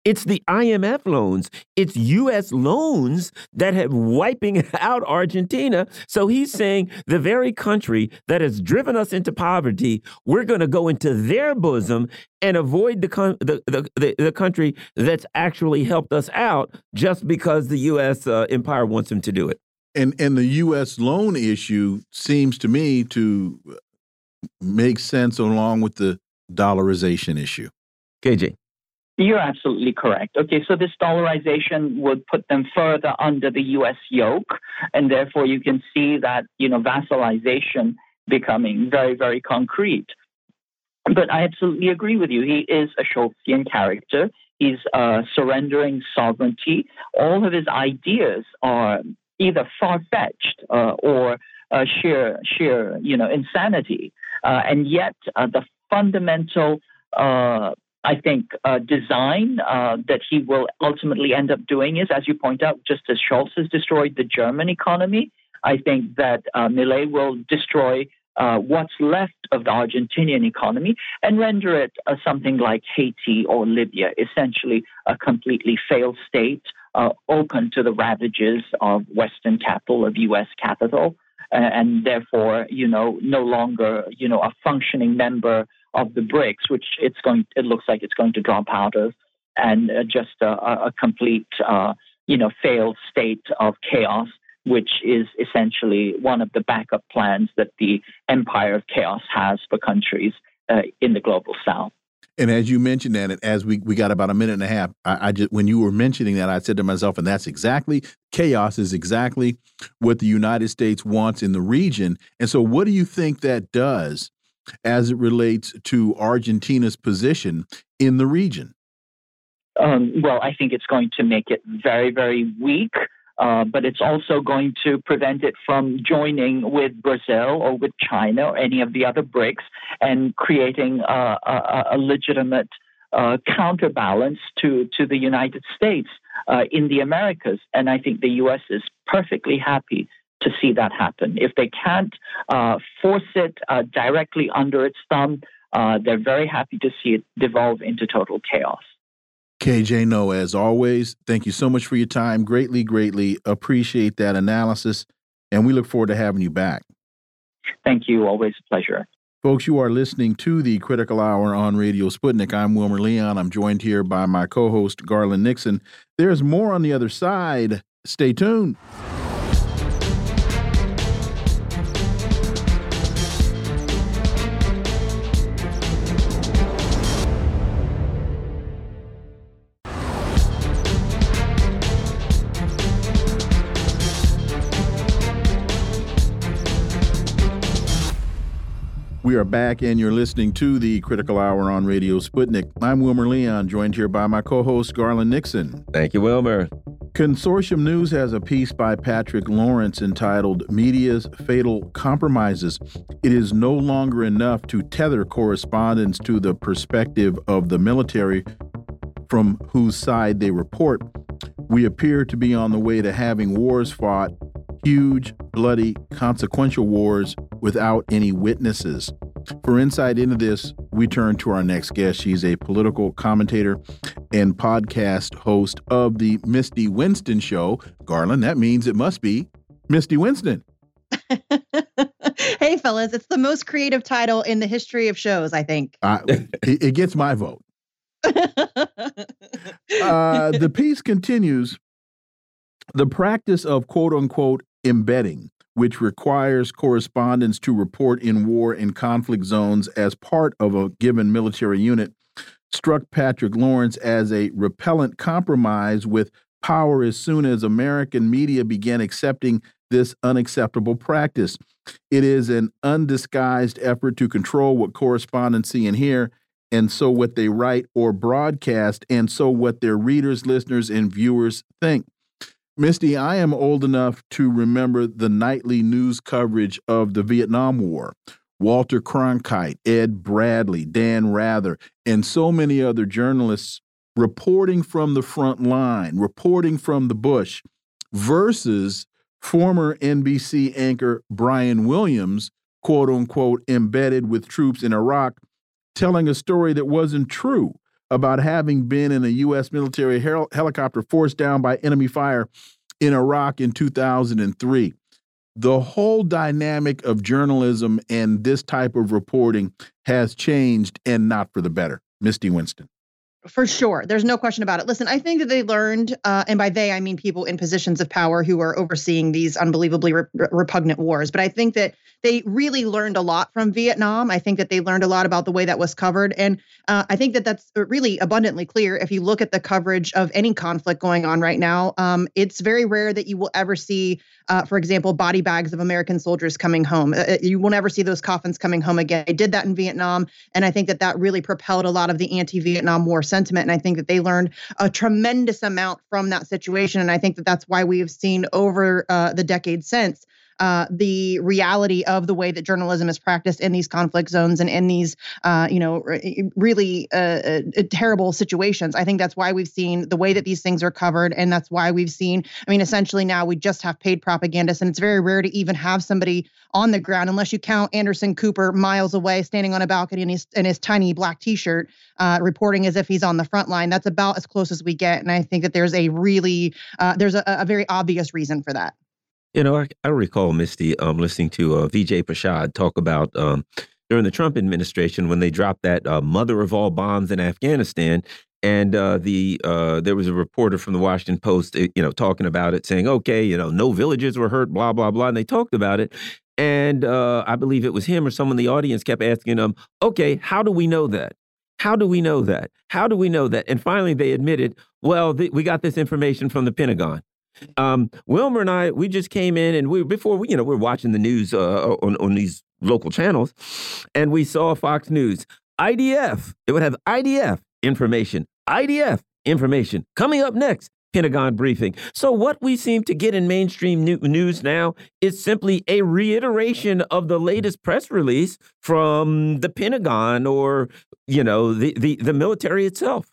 it's the IMF loans, it's US loans that have wiping out Argentina. So he's saying the very country that has driven us into poverty, we're going to go into their bosom and avoid the, the, the, the, the country that's actually helped us out just because the U.S. Uh, empire wants him to do it.
And, and the U.S. loan issue seems to me to make sense along with the dollarization issue.
KJ.
You're absolutely correct. Okay, so this dollarization would put them further under the U.S. yoke, and therefore you can see that you know vassalization becoming very, very concrete. But I absolutely agree with you. He is a Scholzian character. He's uh, surrendering sovereignty. All of his ideas are either far fetched uh, or uh, sheer sheer you know insanity. Uh, and yet uh, the fundamental uh, I think uh, design uh, that he will ultimately end up doing is, as you point out, just as Scholz has destroyed the German economy, I think that uh, Milei will destroy uh, what's left of the Argentinian economy and render it uh, something like Haiti or Libya, essentially a completely failed state, uh, open to the ravages of Western capital, of U.S. capital, and therefore, you know, no longer, you know, a functioning member of the BRICS, which it's going, it looks like it's going to drop out of, and uh, just a, a complete, uh, you know, failed state of chaos which is essentially one of the backup plans that the empire of chaos has for countries uh, in the global south.
And as you mentioned that, as we, we got about a minute and a half, I, I, just when you were mentioning that, I said to myself, and that's exactly chaos is exactly what the United States wants in the region. And so, what do you think that does as it relates to Argentina's position in the region?
Um, well, I think it's going to make it very, very weak. Uh, but it's also going to prevent it from joining with Brazil or with China or any of the other BRICS and creating a, a, a legitimate uh, counterbalance to, to the United States uh, in the Americas. And I think the U.S. is perfectly happy to see that happen. If they can't uh, force it uh, directly under its thumb, they're very happy to see it devolve into total chaos.
KJ Noh, as always, thank you so much for your time. Greatly, greatly appreciate that analysis. And we look forward to having you back.
Thank you. Always a pleasure.
Folks, you are listening to the Critical Hour on Radio Sputnik. I'm Wilmer Leon. I'm joined here by my co host, Garland Nixon. There's more on the other side. Stay tuned. We are back, and you're listening to the Critical Hour on Radio Sputnik. I'm Wilmer Leon, joined here by my co host, Garland Nixon.
Thank you, Wilmer.
Consortium News has a piece by Patrick Lawrence entitled Media's Fatal Compromises. It is no longer enough to tether correspondents to the perspective of the military from whose side they report. We appear to be on the way to having wars fought huge, bloody, consequential wars without any witnesses. For insight into this, we turn to our next guest. She's a political commentator and podcast host of the Misty Winston Show. Garland, that means it must be Misty Winston.
hey, fellas, it's the most creative title in the history of shows, I think.
Uh, it, it gets my vote. uh, the piece continues the practice of quote unquote embedding, which requires correspondents to report in war and conflict zones as part of a given military unit, struck Patrick Lawrence as a repellent compromise with power as soon as American media began accepting this unacceptable practice. It is an undisguised effort to control what correspondents see and hear, and so what they write or broadcast, and so what their readers, listeners, and viewers think. Misty, I am old enough to remember the nightly news coverage of the Vietnam War. Walter Cronkite, Ed Bradley, Dan Rather, and so many other journalists reporting from the front line, reporting from the bush, versus former NBC anchor Brian Williams, quote unquote, embedded with troops in Iraq, telling a story that wasn't true about having been in a U.S. military hel helicopter forced down by enemy fire in Iraq in 2003. The whole dynamic of journalism and this type of reporting has changed and not for the better. Misty Winston.
For sure. There's no question about it. Listen, I think that they learned, uh, and by they, I mean people in positions of power who are overseeing these unbelievably re repugnant wars. But I think that they really learned a lot from Vietnam. I think that they learned a lot about the way that was covered. And uh, I think that that's really abundantly clear. If you look at the coverage of any conflict going on right now, um, it's very rare that you will ever see, uh, for example, body bags of American soldiers coming home. Uh, uh, you will never see those coffins coming home again. They did that in Vietnam. And I think that that really propelled a lot of the anti Vietnam War sentiment. And I think that they learned a tremendous amount from that situation. And I think that that's why we have seen over uh, the decades since uh, the reality of the way that journalism is practiced in these conflict zones and in these, uh, you know, really uh, uh, terrible situations. I think that's why we've seen the way that these things are covered, and that's why we've seen. I mean, essentially now we just have paid propagandists, and it's very rare to even have somebody on the ground, unless you count Anderson Cooper miles away, standing on a balcony in his in his tiny black T-shirt, uh, reporting as if he's on the front line. That's about as close as we get, and I think that there's a really there's a, a, very obvious reason for that.
You know, I, I recall Misty um, listening to uh, Vijay Prashad talk about um, during the Trump administration when they dropped that uh, mother of all bombs in Afghanistan. And uh, the uh, there was a reporter from the Washington Post, eh, you know, talking about it, saying, "Okay, you know, no villages were hurt, blah blah blah," and they talked about it. And uh, I believe it was him or someone in the audience kept asking him, "Okay, how do we know that? How do we know that? How do we know that?" And finally, they admitted, "Well, th we got this information from the Pentagon." Um, Wilmer and I, we just came in and we before we, you know, we are watching the news uh, on on these local channels, and we saw Fox News IDF. It would have IDF information, IDF information coming up next. Pentagon briefing. So, what we seem to get in mainstream news now is simply a reiteration of the latest press release from the Pentagon or, you know, the, the, the military itself.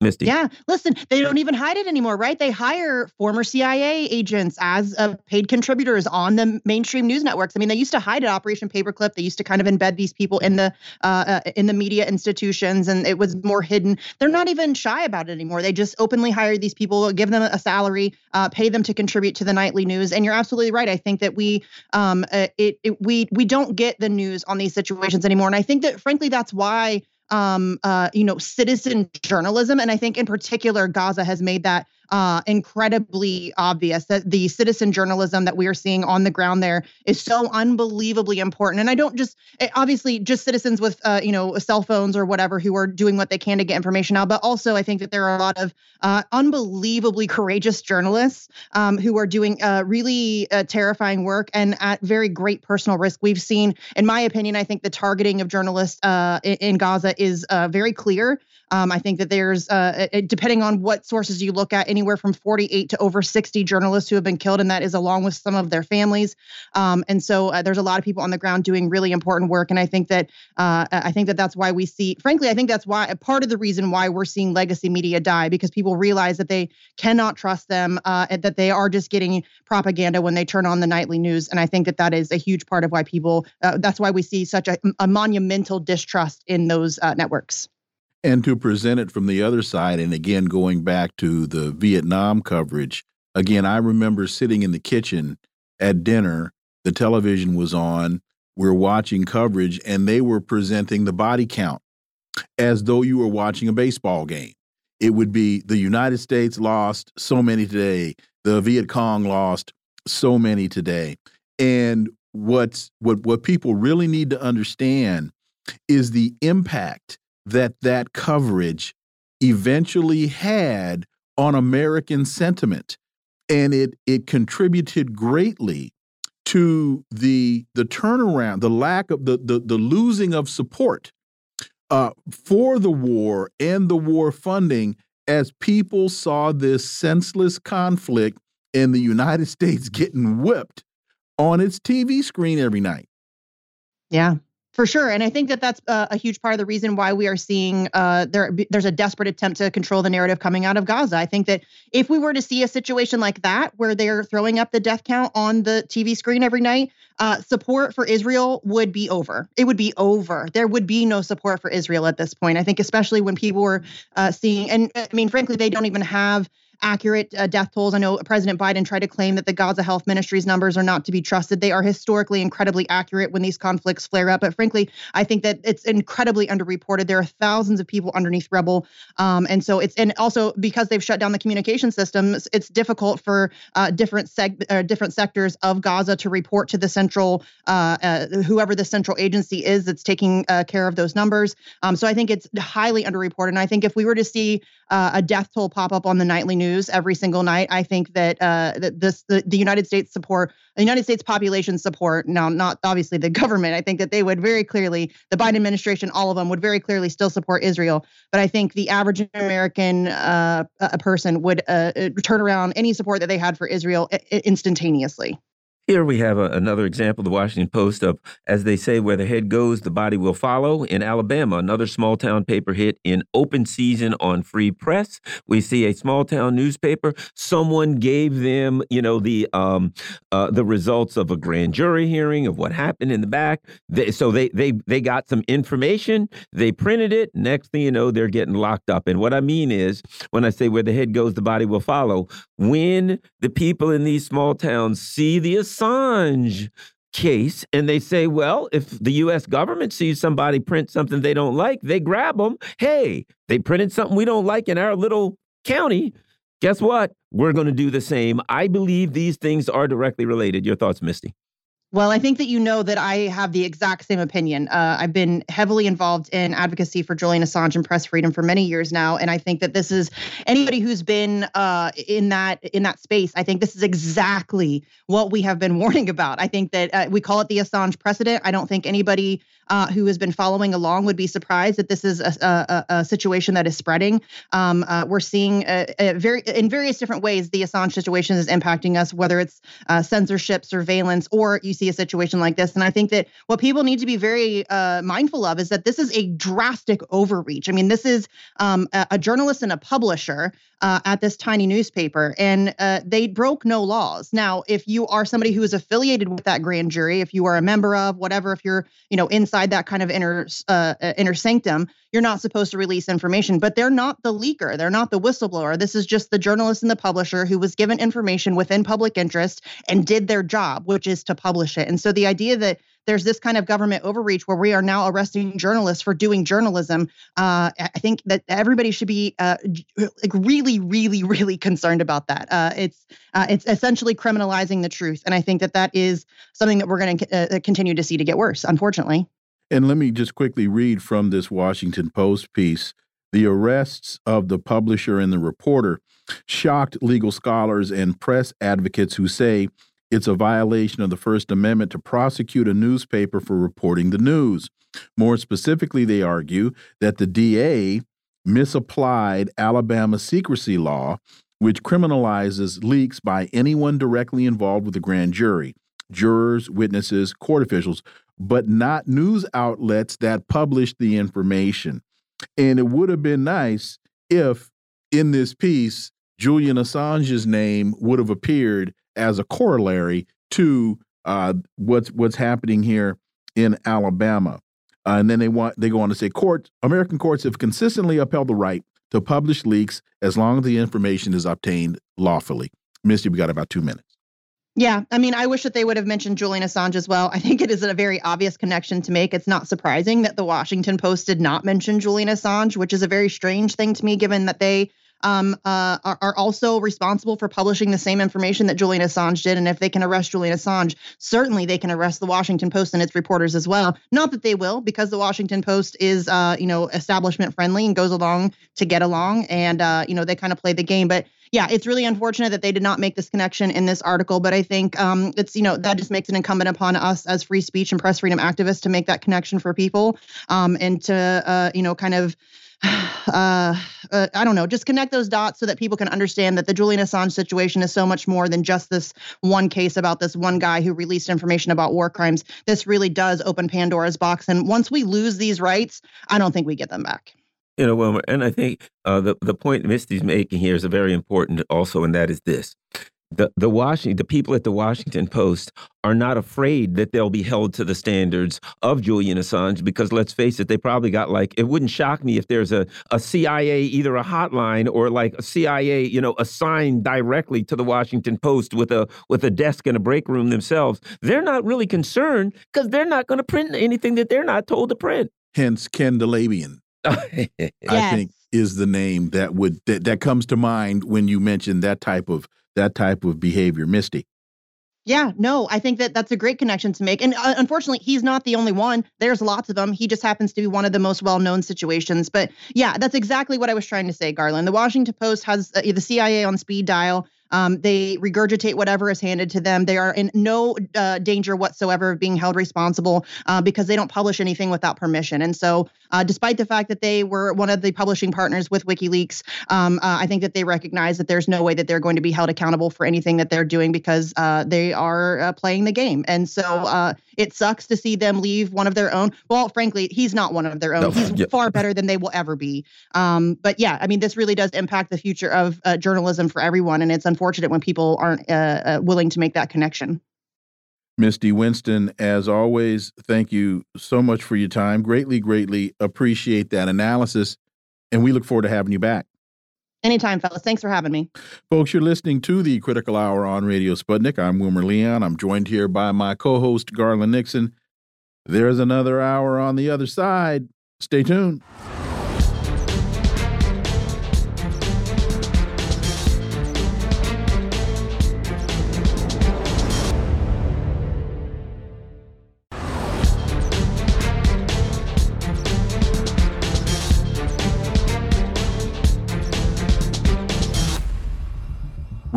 Misty.
Yeah, listen, they don't even hide it anymore, right? They hire former CIA agents as uh, paid contributors on the mainstream news networks. I mean, they used to hide it, Operation Paperclip. They used to kind of embed these people in the uh, uh, in the media institutions, and it was more hidden. They're not even shy about it anymore. They just openly hire these people, give them a salary, uh, pay them to contribute to the nightly news. And you're absolutely right. I think that we um, uh, it, it we we don't get the news on these situations anymore, and I think that frankly that's why um, uh, you know, citizen journalism. And I think in particular, Gaza has made that uh, incredibly obvious that the citizen journalism that we are seeing on the ground there is so unbelievably important. And I don't just eh, obviously just citizens with uh, you know cell phones or whatever who are doing what they can to get information out, but also I think that there are a lot of uh, unbelievably courageous journalists um, who are doing uh, really uh, terrifying work and at very great personal risk. We've seen, in my opinion, I think the targeting of journalists uh, in, in Gaza is very clear. Um, I think that there's, uh, it, depending on what sources you look at, anywhere from 48 to over 60 journalists who have been killed, and that is along with some of their families. Um, and so uh, there's a lot of people on the ground doing really important work. And I think that uh, I think that that's why we see, frankly, I think that's why part of the reason why we're seeing legacy media die because people realize that they cannot trust them, uh, that they are just getting propaganda when they turn on the nightly news. And I think that that is a huge part of why people. Uh, that's why we see such a, a monumental distrust in those uh, networks
and to present it from the other side. And again, going back to the Vietnam coverage, again, I remember sitting in the kitchen at dinner, the television was on, we're watching coverage, and they were presenting the body count as though you were watching a baseball game. It would be the United States lost so many today, the Viet Cong lost so many today. And what's what what people really need to understand is the impact that that coverage eventually had on American sentiment. And it, it contributed greatly to the the turnaround, the lack of the the, the losing of support uh, for the war and the war funding as people saw this senseless conflict in the United States getting whipped on its TV screen every night.
Yeah, for sure, and I think that that's uh, a huge part of the reason why we are seeing uh, there. There's a desperate attempt to control the narrative coming out of Gaza. I think that if we were to see a situation like that, where they're throwing up the death count on the TV screen every night, uh, support for Israel would be over. It would be over. There would be no support for Israel at this point. I think, especially when people were uh, seeing, and I mean, frankly, they don't even have accurate uh, death tolls. I know President Biden tried to claim that the Gaza Health Ministry's numbers are not to be trusted. They are historically incredibly accurate when these conflicts flare up. But frankly, I think that it's incredibly underreported. There are thousands of people underneath rebel, um, and so it's and also because they've shut down the communication systems, it's difficult for uh, different seg- uh, different sectors of Gaza to report to the central uh, uh, whoever the central agency is that's taking uh, care of those numbers. Um, so I think it's highly underreported. And I think if we were to see a death toll pop up on the nightly news news every single night. I think that uh, that this the, the United States support the United States population support now, not obviously the government. I think that they would very clearly the Biden administration, all of them would very clearly still support Israel. But I think the average American uh, person would uh, turn around any support that they had for Israel instantaneously.
Here we have a, another example, the Washington Post of, as they say, where the head goes, the body will follow. In Alabama, another small town paper hit in open season on free press. We see a small town newspaper. Someone gave them, you know, the um, uh, the results of a grand jury hearing of what happened in the back. They, so they they they got some information. They printed it. Next thing you know, they're getting locked up. And what I mean is, when I say where the head goes, the body will follow. When the people in these small towns see the Assange case and they say, well, if the US government sees somebody print something they don't like, they grab them. Hey, they printed something we don't like in our little county. Guess what? We're going to do the same. I believe these things are directly related. Your thoughts, Misty?
Well, I think that you know that I have the exact same opinion. Uh, I've been heavily involved in advocacy for Julian Assange and press freedom for many years now, and I think that this is anybody who's been uh, in that in that space. I think this is exactly what we have been warning about. I think that uh, we call it the Assange precedent. I don't think anybody uh, who has been following along would be surprised that this is a, a, a situation that is spreading. Um, uh, we're seeing a, a very in various different ways the Assange situation is impacting us, whether it's uh, censorship, surveillance, or you see a situation like this. And I think that what people need to be very uh, mindful of is that this is a drastic overreach. I mean, this is um, a, a, journalist and a publisher uh, at this tiny newspaper, and uh, they broke no laws. Now, if you are somebody who is affiliated with that grand jury, if you are a member of whatever, if you're you know inside that kind of inner uh, uh, inner sanctum, you're not supposed to release information. But they're not the leaker, they're not the whistleblower. This is just the journalist and the publisher who was given information within public interest and did their job, which is to publish it. And so the idea that there's this kind of government overreach where we are now arresting journalists for doing journalism. Uh, I think that everybody should be uh, like really, really, really concerned about that. Uh, it's uh, it's essentially criminalizing the truth, and I think that that is something that we're going to uh, continue to see to get worse, unfortunately.
And let me just quickly read from this Washington Post piece. The arrests of the publisher and the reporter shocked legal scholars and press advocates who say it's a violation of the First Amendment to prosecute a newspaper for reporting the news. More specifically, they argue that the DA misapplied Alabama secrecy law, which criminalizes leaks by anyone directly involved with the grand jury jurors, witnesses, court officials, but not news outlets that published the information. And it would have been nice if in this piece, Julian Assange's name would have appeared as a corollary to uh, what's what's happening here in Alabama. Uh, and then they want they go on to say court American courts have consistently upheld the right to publish leaks as long as the information is obtained lawfully. Misty, we got about two minutes.
Yeah, I mean, I wish that they would have mentioned Julian Assange as well. I think it is a very obvious connection to make. It's not surprising that the Washington Post did not mention Julian Assange, which is a very strange thing to me, given that they um, uh, are, are, also responsible for publishing the same information that Julian Assange did. And if they can arrest Julian Assange, certainly they can arrest the Washington Post and its reporters as well. Not that they will, because the Washington Post is, uh, you know, establishment friendly and goes along to get along, and uh, you know they kind of play the game. But yeah, it's really unfortunate that they did not make this connection in this article. But I think um, it's you know that just makes it incumbent upon us as free speech and press freedom activists to make that connection for people um, and to uh, you know kind of uh, uh, I don't know, just connect those dots so that people can understand that the Julian Assange situation is so much more than just this one case about this one guy who released information about war crimes. This really does open Pandora's box. And once we lose these rights, I don't think we get them back.
You know, Wilmer, and I think uh, the the point Misty's making here is a very important also, and that is this: the the Washington the people at the Washington Post are not afraid that they'll be held to the standards of Julian Assange because let's face it they probably got like it wouldn't shock me if there's a a CIA either a hotline or like a CIA you know assigned directly to the Washington Post with a with a desk and a break room themselves. They're not really concerned because they're not going to print anything that they're not told to print.
Hence Ken Dilanian yes. I think is the name that would that, that comes to mind when you mention that type of that type of behavior. Misty.
Yeah, no, I think that that's a great connection to make. And uh, unfortunately, he's not the only one. There's lots of them. He just happens to be one of the most well known situations. But yeah, that's exactly what I was trying to say, Garland. The Washington Post has uh, the CIA on speed dial. Um, they regurgitate whatever is handed to them. They are in no uh, danger whatsoever of being held responsible uh, because they don't publish anything without permission. And so, uh, despite the fact that they were one of the publishing partners with WikiLeaks, um, uh, I think that they recognize that there's no way that they're going to be held accountable for anything that they're doing because uh, they are uh, playing the game. And so, it sucks to see them leave one of their own. Well, frankly, he's not one of their own. No, he's yeah. far better than they will ever be. Um, but yeah, I mean, this really does impact the future of journalism for everyone, and it's unfortunate when people aren't uh, uh, willing to make that connection.
Misty Winston, as always, thank you so much for your time. Greatly, greatly appreciate that analysis. And we look forward to having you back.
Anytime, fellas. Thanks for having me.
Folks, you're listening to the Critical Hour on Radio Sputnik. I'm Wilmer Leon. I'm joined here by my co host, Garland Nixon. There's another hour on the other side. Stay tuned.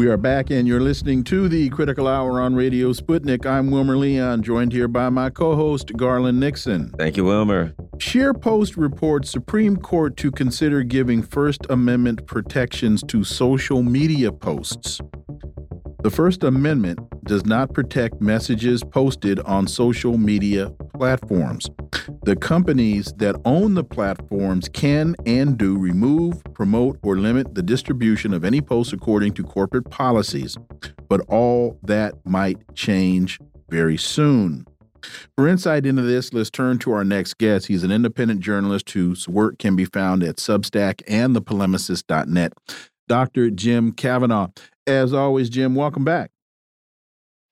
We are back, and you're listening to the Critical Hour on Radio Sputnik. I'm Wilmer Leon, joined here by my co host, Garland Nixon.
Thank you, Wilmer.
ScheerPost reports Supreme Court to consider giving First Amendment protections to social media posts. The First Amendment does not protect messages posted on social media platforms. The companies that own the platforms can and do remove, promote, or limit the distribution of any posts according to corporate policies, but all that might change very soon. For insight into this, let's turn to our next guest. He's an independent journalist whose work can be found at Substack and thepolemicist.net. Dr. Jim Kavanagh. As always, Jim, welcome back.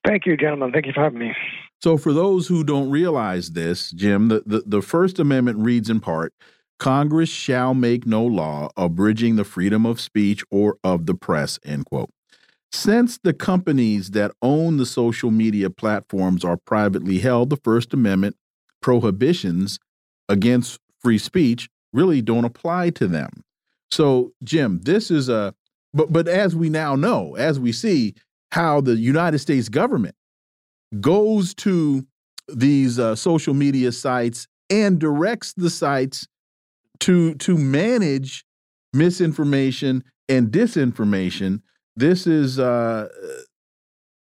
Thank you, gentlemen. Thank you for having me.
So, for those who don't realize this, Jim, the, the, the First Amendment reads in part Congress shall make no law abridging the freedom of speech or of the press, end quote. Since the companies that own the social media platforms are privately held, the First Amendment prohibitions against free speech really don't apply to them. So, Jim, this is a but but as we now know, as we see how the United States government goes to these uh, social media sites and directs the sites to to manage misinformation and disinformation. This is uh,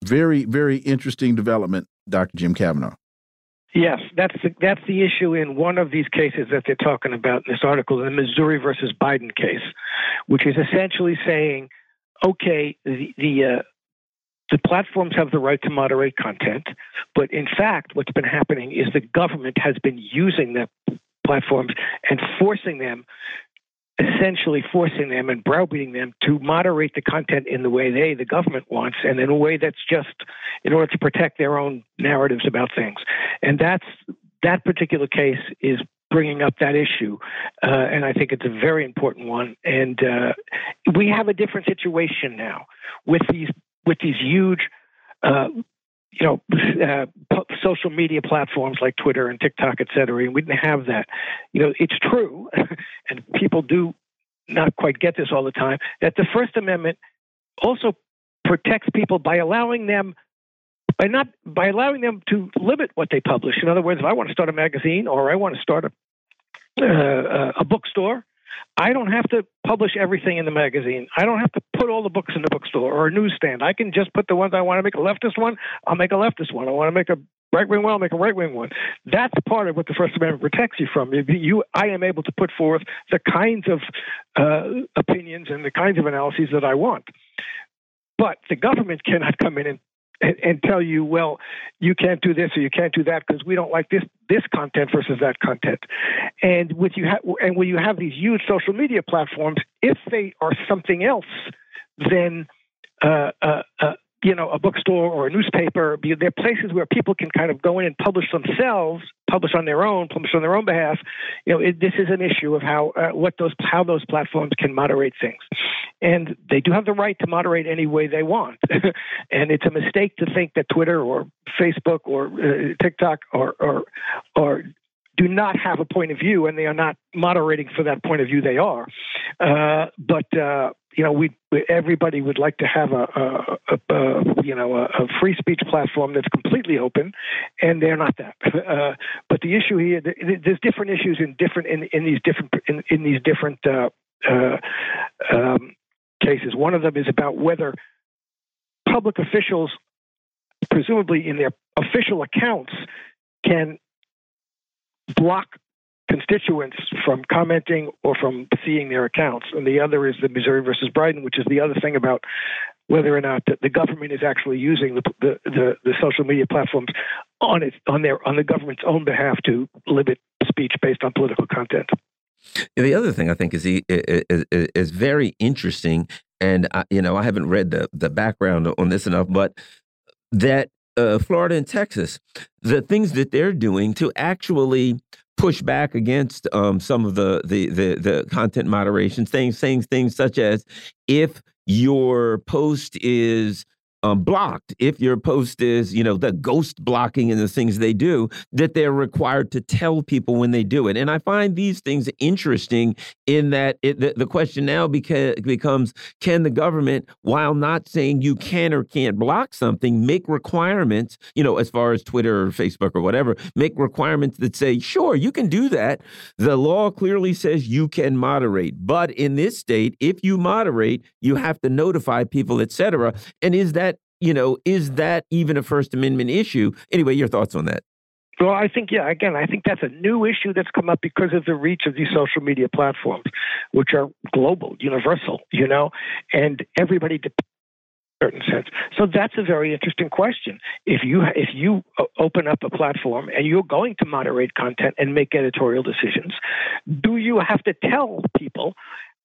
very very interesting development, Dr. Jim Kavanagh.
Yes, that's the, that's the issue in one of these cases that they're talking about in this article, the Missouri versus Biden case, which is essentially saying, okay, the the, uh, the platforms have the right to moderate content, but in fact, what's been happening is the government has been using the platforms and forcing them essentially forcing them and browbeating them to moderate the content in the way they, the government, wants, and in a way that's just in order to protect their own narratives about things. And that's that particular case is bringing up that issue, uh, and I think it's a very important one. And uh, we have a different situation now with these with these huge. Uh, you know, uh, social media platforms like Twitter and TikTok, et cetera, and we didn't have that. You know, it's true, and people do not quite get this all the time, that the First Amendment also protects people by allowing them by not by allowing them to limit what they publish. In other words, if I want to start a magazine or I want to start a uh, a bookstore, I don't have to publish everything in the magazine. I don't have to put all the books in the bookstore or a newsstand. I can just put the ones I want to make a leftist one. I'll make a leftist one. I want to make a right wing one. I'll make a right wing one. That's part of what the First Amendment protects you from. You, I am able to put forth the kinds of uh, opinions and the kinds of analyses that I want. But the government cannot come in and and, and, tell you, well, you can't do this or you can't do that because we don't like this this content versus that content. And with you ha- and when you have these huge social media platforms, if they are something else, then uh, uh, uh, you know, a bookstore or a newspaper. They're places where people can kind of go in and publish themselves, publish on their own, publish on their own behalf. You know, it, this is an issue of how uh, what those how those platforms can moderate things, and they do have the right to moderate any way they want. and it's a mistake to think that Twitter or Facebook or uh, TikTok or or or do not have a point of view and they are not moderating for that point of view they are uh, but uh, you know, we everybody would like to have a, a, a, a you know a, free speech platform that's completely open, and they're not that. Uh, but the issue here, there's different issues in different in, in these different in, in these different uh, uh, um, cases. One of them is about whether public officials, presumably in their official accounts, can block constituents from commenting or from seeing their accounts. And the other is the Missouri versus Biden, which is the other thing about whether or not the, government is actually using the, the, the, the social media platforms on its on their on the government's own behalf to limit speech based on political content.
The other thing I think is is, is very interesting, and I, you know I haven't read the the background on this enough, but that uh, Florida and Texas, the things that they're doing to actually push back against um, some of the, the, the the content moderation things, saying things such as if your post is um, blocked if your post is, you know, the ghost blocking and the things they do, that they're required to tell people when they do it. And I find these things interesting in that it, the, the question now beca becomes can the government, while not saying you can or can't block something, make requirements, you know, as far as Twitter or Facebook or whatever, make requirements that say, sure, you can do that. The law clearly says you can moderate. But in this state, if you moderate, you have to notify people, et cetera. And is that you know, is that even a First Amendment issue? Anyway, your thoughts on that?
Well, I think, yeah, again, I think that's a new issue that's come up because of the reach of these social media platforms, which are global, universal, you know, and everybody depends certain sense. So that's a very interesting question. If you if you open up a platform and you're going to moderate content and make editorial decisions, do you have to tell people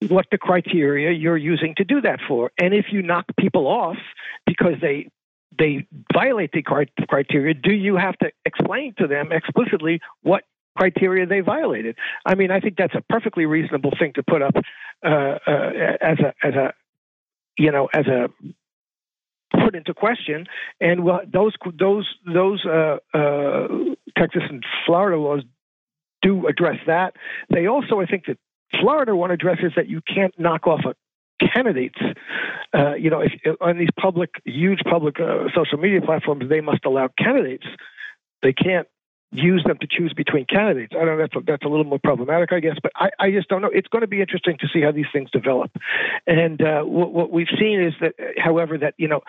what the criteria you're using to do that for. And if you knock people off because they they violate the criteria, do you have to explain to them explicitly what criteria they violated? I mean, I think that's a perfectly reasonable thing to put up uh, uh, as a as a you know as a put into question. And well, those those those uh, uh, Texas and Florida laws do address that. They also, I think, that Florida one addresses that you can't knock off a candidates. Uh, you know, if, on these public, huge public uh, social media platforms, they must allow candidates. They can't use them to choose between candidates. I don't know that's a, that's a little more problematic, I guess, but I, I just don't know. It's going to be interesting to see how these things develop. And uh, what, what, we've seen is that, however, that you know,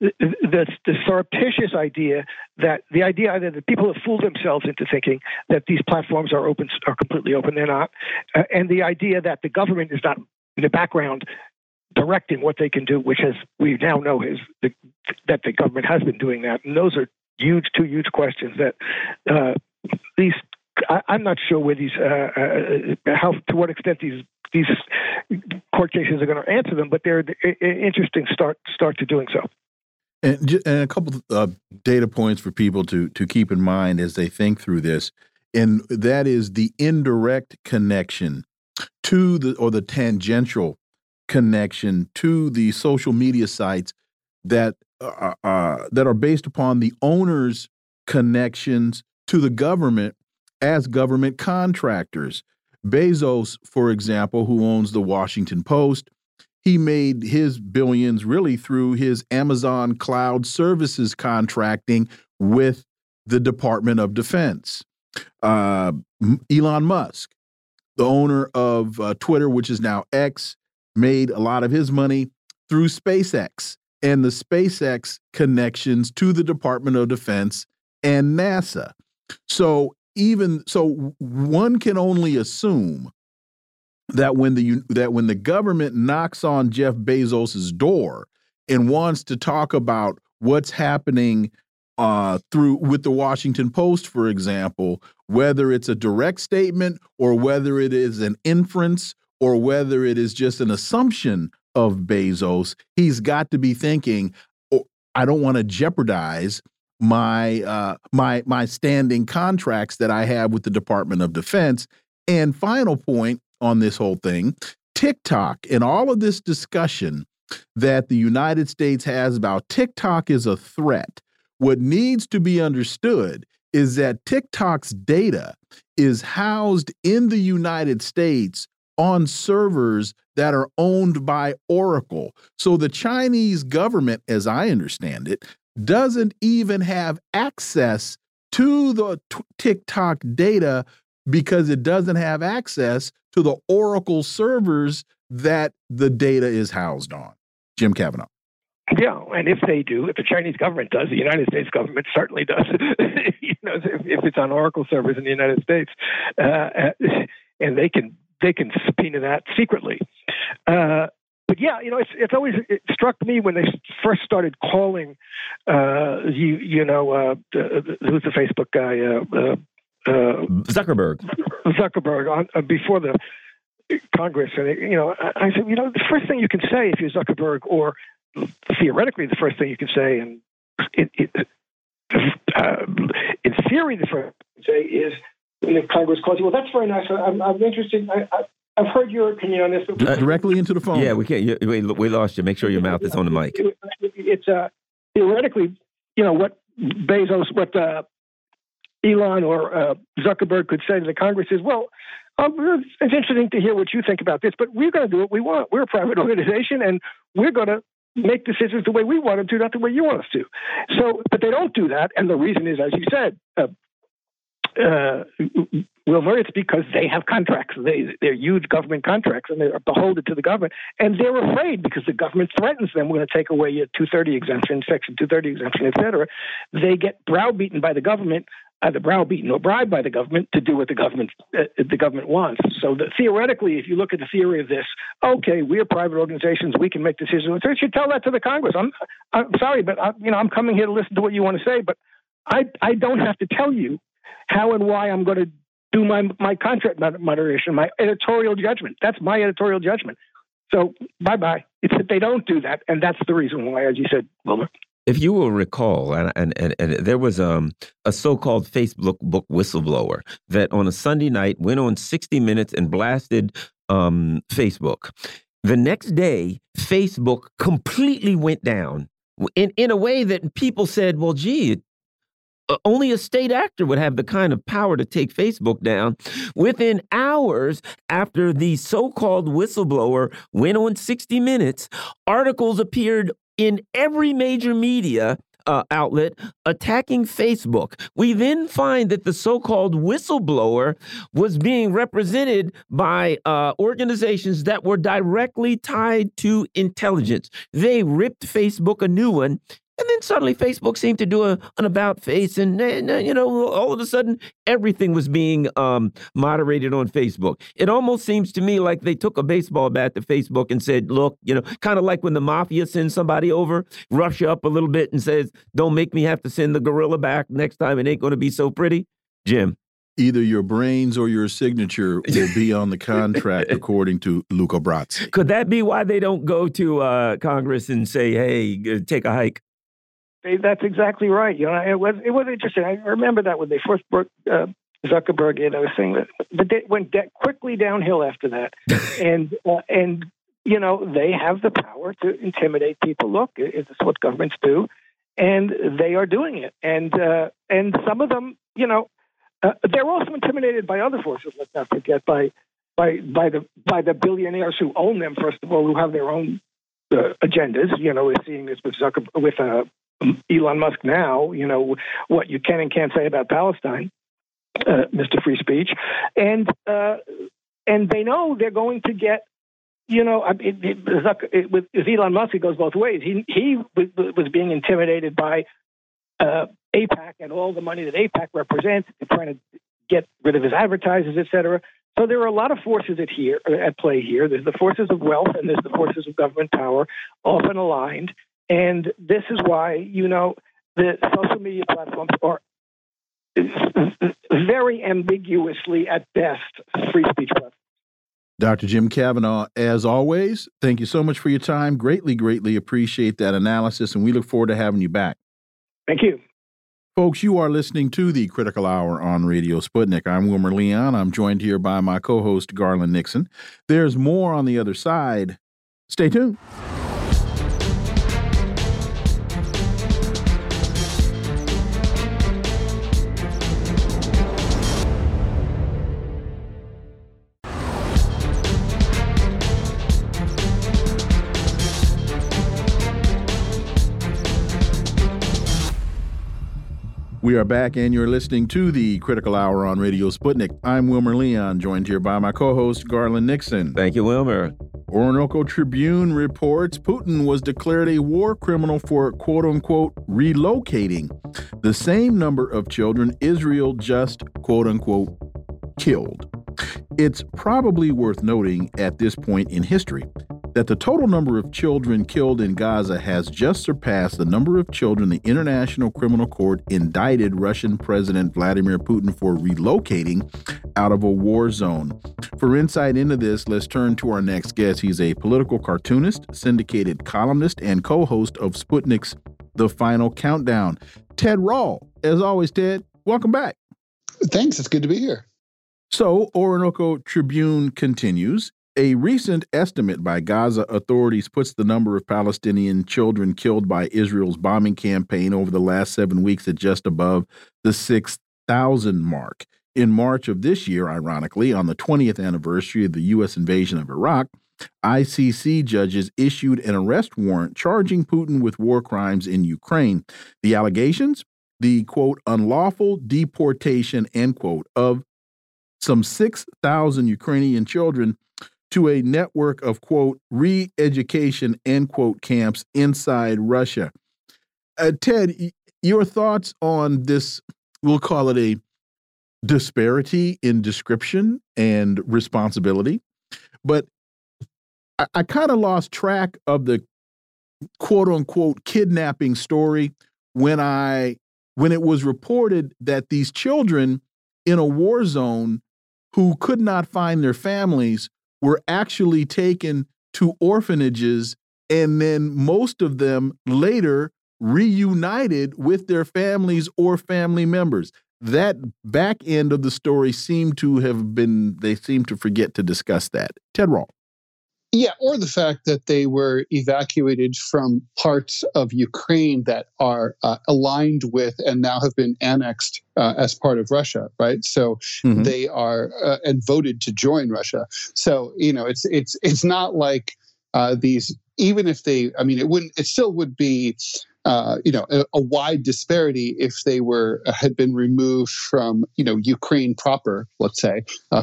the, the, the surreptitious idea that the idea that the people have fooled themselves into thinking that these platforms are open, are completely open. They're not, uh, and the idea that the government is not in the background directing what they can do, which has we now know is the, that the government has been doing that, and those are huge, two huge questions that uh, these. I, am not sure where these, uh, uh, how to what extent these these court cases are going to answer them, but they're an interesting start start to doing so.
And, and a couple of data points for people to to keep in mind as they think through this, and that is the indirect connection to the or the tangential connection to the social media sites that uh, uh, that are based upon the owner's connections to the government as government contractors. Bezos, for example, who owns the Washington Post, he made his billions really through his Amazon Cloud Services contracting with the Department of Defense. Uh, Elon Musk, the owner of uh, Twitter, which is now X, made a lot of his money through SpaceX and the SpaceX connections to the Department of Defense and NASA. So even so one can only assume that when the that when the government knocks on Jeff Bezos's door and wants to talk about what's happening uh, through with the Washington Post, for example, whether it's a direct statement or whether it is an inference or whether it is just an assumption of Bezos, he's got to be thinking, oh, I don't want to jeopardize my uh, my my standing contracts that I have with the Department of Defense. And final point on this whole thing, TikTok and all of this discussion that the United States has about TikTok is a threat. What needs to be understood is that TikTok's data is housed in the United States on servers that are owned by Oracle. So the Chinese government, as I understand it, doesn't even have access to the TikTok data because it doesn't have access to the Oracle servers that the data is housed on. Jim Kavanagh.
Yeah, and if they do, if the Chinese government does, the United States government certainly does. you know, if, if, it's on Oracle servers in the United States, uh, uh, and they can they can subpoena that secretly. Uh, but yeah, you know, it's it's always it struck me when they first started calling, uh, you you know, uh, who's the Facebook guy, uh,
uh, Zuckerberg.
Zuckerberg on uh, before the Congress, and you know, I, I said, you know, the first thing you can say if you're Zuckerberg, or theoretically, the first thing you can say, and it, it, uh, in theory, the first thing you can say is when Congress calls you, well, that's very nice. I'm, I'm interested. I, I, I've heard your opinion on this.
Uh, directly into the phone.
Yeah, we can't. We, we lost you. Make sure your mouth is on the mic.
It's uh, theoretically, you know, what Bezos, what uh, Elon or uh, Zuckerberg could say to the Congress is, well, um, it's interesting to hear what you think about this, but we're going to do what we want. We're a private organization, and we're going to make decisions the way we want them to, not the way you want us to. So, but they don't do that, and the reason is, as you said, uh, uh, Wilmer, it's because they have contracts. They, they're huge government contracts, and they're beholden to the government. And they're afraid because the government threatens them. We're going to take away your 230 exemption, Section 230 exemption, et cetera. They get browbeaten by the government either browbeaten or bribed by the government to do what the government uh, the government wants. So the, theoretically, if you look at the theory of this, okay, we're private organizations, we can make decisions. So you should tell that to the Congress. I'm I'm sorry, but I, you know I'm coming here to listen to what you want to say, but I I don't have to tell you how and why I'm going to do my my contract moderation, my editorial judgment. That's my editorial judgment. So bye bye. It's that they don't do that, and that's the reason why, as you said, Wilmer
if you will recall, and, and, and, there was um, a so called Facebook book whistleblower that on a Sunday night went on 60 Minutes and blasted um, Facebook. The next day, Facebook completely went down in, in a way that people said, well, gee, only a state actor would have the kind of power to take Facebook down. Within hours after the so called whistleblower went on 60 Minutes, articles appeared in every major media uh, outlet attacking Facebook. We then find that the so called whistleblower was being represented by uh, organizations that were directly tied to intelligence. They ripped Facebook a new one and then suddenly Facebook seemed to do a, an about face, and, and, you know, all of a sudden everything was being um, moderated on Facebook. It almost seems to me like they took a baseball bat to Facebook and said, "Look, you know, kind of like when the mafia sends somebody over, rush up a little bit and says, "Don't make me have to send the gorilla back next time. It ain't going to be so pretty." Jim
either your brains or your signature will be on the contract, according to Luca Brasi.
Could that be why they don't go to uh, Congress and say, "Hey, take a hike"?
That's exactly right. You know, it was it was interesting. I remember that when they first brought uh, Zuckerberg in, I was saying that, but it went quickly downhill after that, and uh, and you know they have the power to intimidate people. Look, it's what governments do, and they are doing it. And uh, and some of them, you know, uh, they're also intimidated by other forces. Let's not forget by by by the by the billionaires who own them. First of all, who have their own uh, agendas. You know, we're seeing this with Zucker with uh, Elon Musk now, you know, what you can and can't say about Palestine, uh, Mr. Free Speech, and uh, and they know they're going to get, you know, it, it, it, with, Elon Musk, it goes both ways. He he was being intimidated by uh, AIPAC and all the money that AIPAC represents, trying to get rid of his advertisers, et cetera. So there are a lot of forces at here at play here. There's the forces of wealth and there's the forces of government power, often aligned. And this is why, you know, the social media platforms are very ambiguously, at best, free speech platforms.
Dr. Jim Kavanagh, as always, thank you so much for your time. Greatly, greatly appreciate that analysis, and we look forward to having you back.
Thank you.
Folks, you are listening to the Critical Hour on Radio Sputnik. I'm Wilmer Leon. I'm joined here by my co host, Garland Nixon. There's more on the other side. Stay tuned. We are back, and you're listening to the Critical Hour on Radio Sputnik. I'm Wilmer Leon, joined here by my co host, Garland Nixon.
Thank you, Wilmer.
Orinoco Tribune reports Putin was declared a war criminal for quote unquote relocating the same number of children Israel just quote unquote killed. It's probably worth noting at this point in history that the total number of children killed in Gaza has just surpassed the number of children the International Criminal Court indicted Russian President Vladimir Putin for relocating out of a war zone. For insight into this, let's turn to our next guest. He's a political cartoonist, syndicated columnist, and co host of Sputnik's The Final Countdown. Ted Rall, As always, Ted, welcome back.
Thanks. It's good to be here.
So, Orinoco Tribune continues. A recent estimate by Gaza authorities puts the number of Palestinian children killed by Israel's bombing campaign over the last seven weeks at just above the 6,000 mark. In March of this year, ironically, on the 20th anniversary of the U.S. invasion of Iraq, ICC judges issued an arrest warrant charging Putin with war crimes in Ukraine. The allegations? The quote, unlawful deportation, end quote, of some 6,000 Ukrainian children to a network of quote re-education end quote camps inside Russia. Uh, Ted, your thoughts on this? We'll call it a disparity in description and responsibility, but I, I kind of lost track of the quote unquote kidnapping story when I when it was reported that these children in a war zone who could not find their families were actually taken to orphanages and then most of them later reunited with their families or family members. That back end of the story seemed to have been, they seem to forget to discuss that. Ted Rall.
Yeah, or the fact that they were evacuated from parts of Ukraine that are uh, aligned with and now have been annexed uh, as part of Russia, right? So mm -hmm. they are uh, and voted to join Russia. So you know, it's it's it's not like uh, these. Even if they, I mean, it wouldn't. It still would be. Uh, you know, a, a, wide disparity if they were uh, had been removed from you know Ukraine proper, let's say,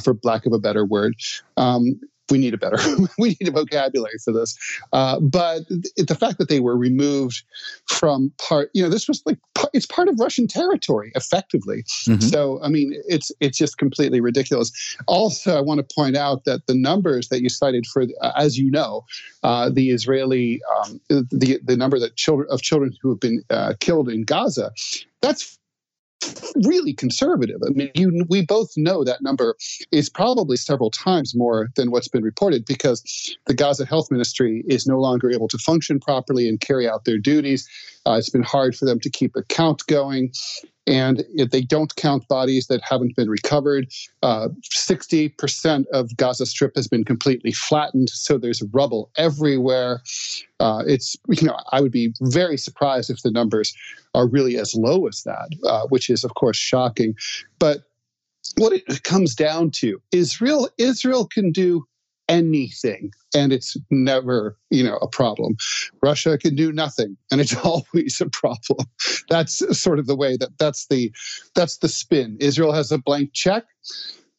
for lack of a better word. Um, we need a better we need a vocabulary for this. Uh, but the fact that they were removed from part you know this was like it's part of russian territory effectively. Mm-hmm. so i mean it's it's just completely ridiculous. Also i want to point out that the numbers that you cited for uh, as you know uh, the israeli um, the the number that children of children who have been uh, killed in gaza that's really conservative. I mean, you, we both know that number is probably several times more than what's been reported because the Gaza Health Ministry is no longer able to function properly and carry out their duties. Uh, it's been hard for them to keep a count going. And if they don't count bodies that haven't been recovered, uh, 60% of Gaza Strip has been completely flattened. So there's rubble everywhere. Uh, it's, you know, I would be very surprised if the numbers are really as low as that, uh, which is, of course, shocking. But what it comes down to, Israel, Israel can do anything and it's never you know a problem. Russia can do nothing and it's always a problem. That's sort of the way that that's the that's the spin. Israel has a blank check.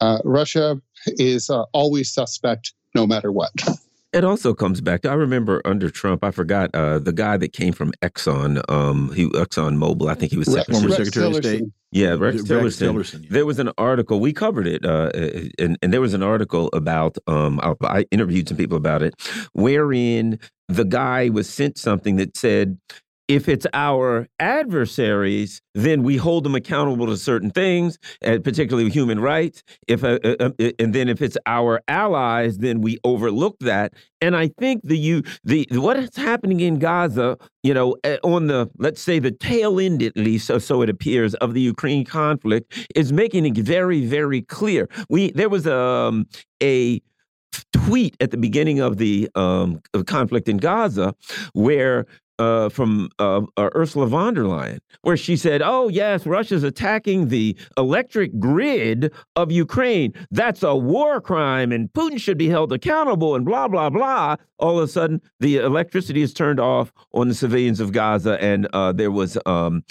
Uh, russia is uh, always suspect no matter what
it also comes back to I remember under Trump, I forgot uh, the guy that came from Exxon, um, he Exxon Mobil. I think he was
Rex, former Secretary of State.
Yeah, Rex, Rex Tillerson. Tillerson yeah. There was an article we covered it, uh, and and there was an article about. Um, I, I interviewed some people about it, wherein the guy was sent something that said if it's our adversaries, then we hold them accountable to certain things, particularly human rights. If uh, uh, um, and then if it's our allies, then we overlook that. And I think the you the what is happening in Gaza, you know, eh, on the let's say the tail end at least, so, so it appears, of the Ukraine conflict, is making it very very clear. We there was um, a tweet at the beginning of the um, conflict in Gaza where uh, from uh, uh, Ursula von der Leyen, where she said, "Oh yes, Russia's attacking the electric grid of Ukraine. That's a war crime, and Putin should be held accountable." And blah blah blah. All of a sudden, the electricity is turned off on the civilians of Gaza, and uh, there was um,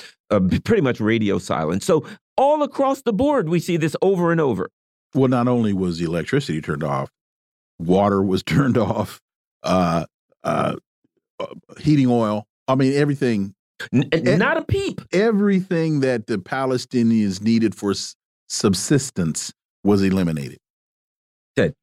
pretty much radio silence. So all across the board, we see this over and over.
Well, not only was the electricity turned off, water was turned off, uh, uh, uh, heating oil. I mean, everything.
N not a peep.
Everything that the Palestinians needed for subsistence was eliminated.
Good.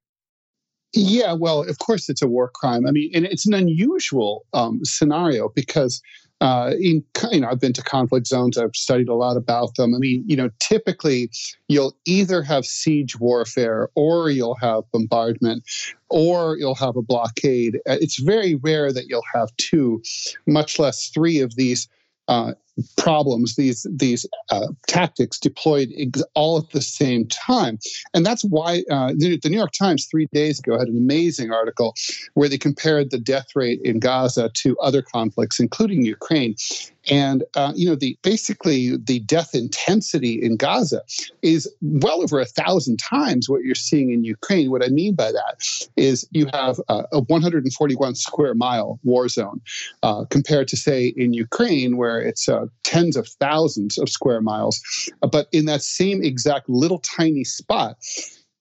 Yeah, well, of course it's a war crime. I mean, and it's an unusual um, scenario because uh, in you know I've been to conflict zones. I've studied a lot about them. I mean, you know, typically you'll either have siege warfare or you'll have bombardment or you'll have a blockade. Uh, it's very rare that you'll have two, much less three of these uh, problems, these these uh, tactics deployed all at the same time, and that's why uh, the, the, New York Times three days ago had an amazing article where they compared the death rate in Gaza to other conflicts, including Ukraine, and uh, you know the basically the death intensity in Gaza is well over a thousand times what you're seeing in Ukraine. What I mean by that is you have a, a 141 square mile war zone uh, compared to say in Ukraine where it's uh, tens of thousands of square miles. But in that same exact little tiny spot,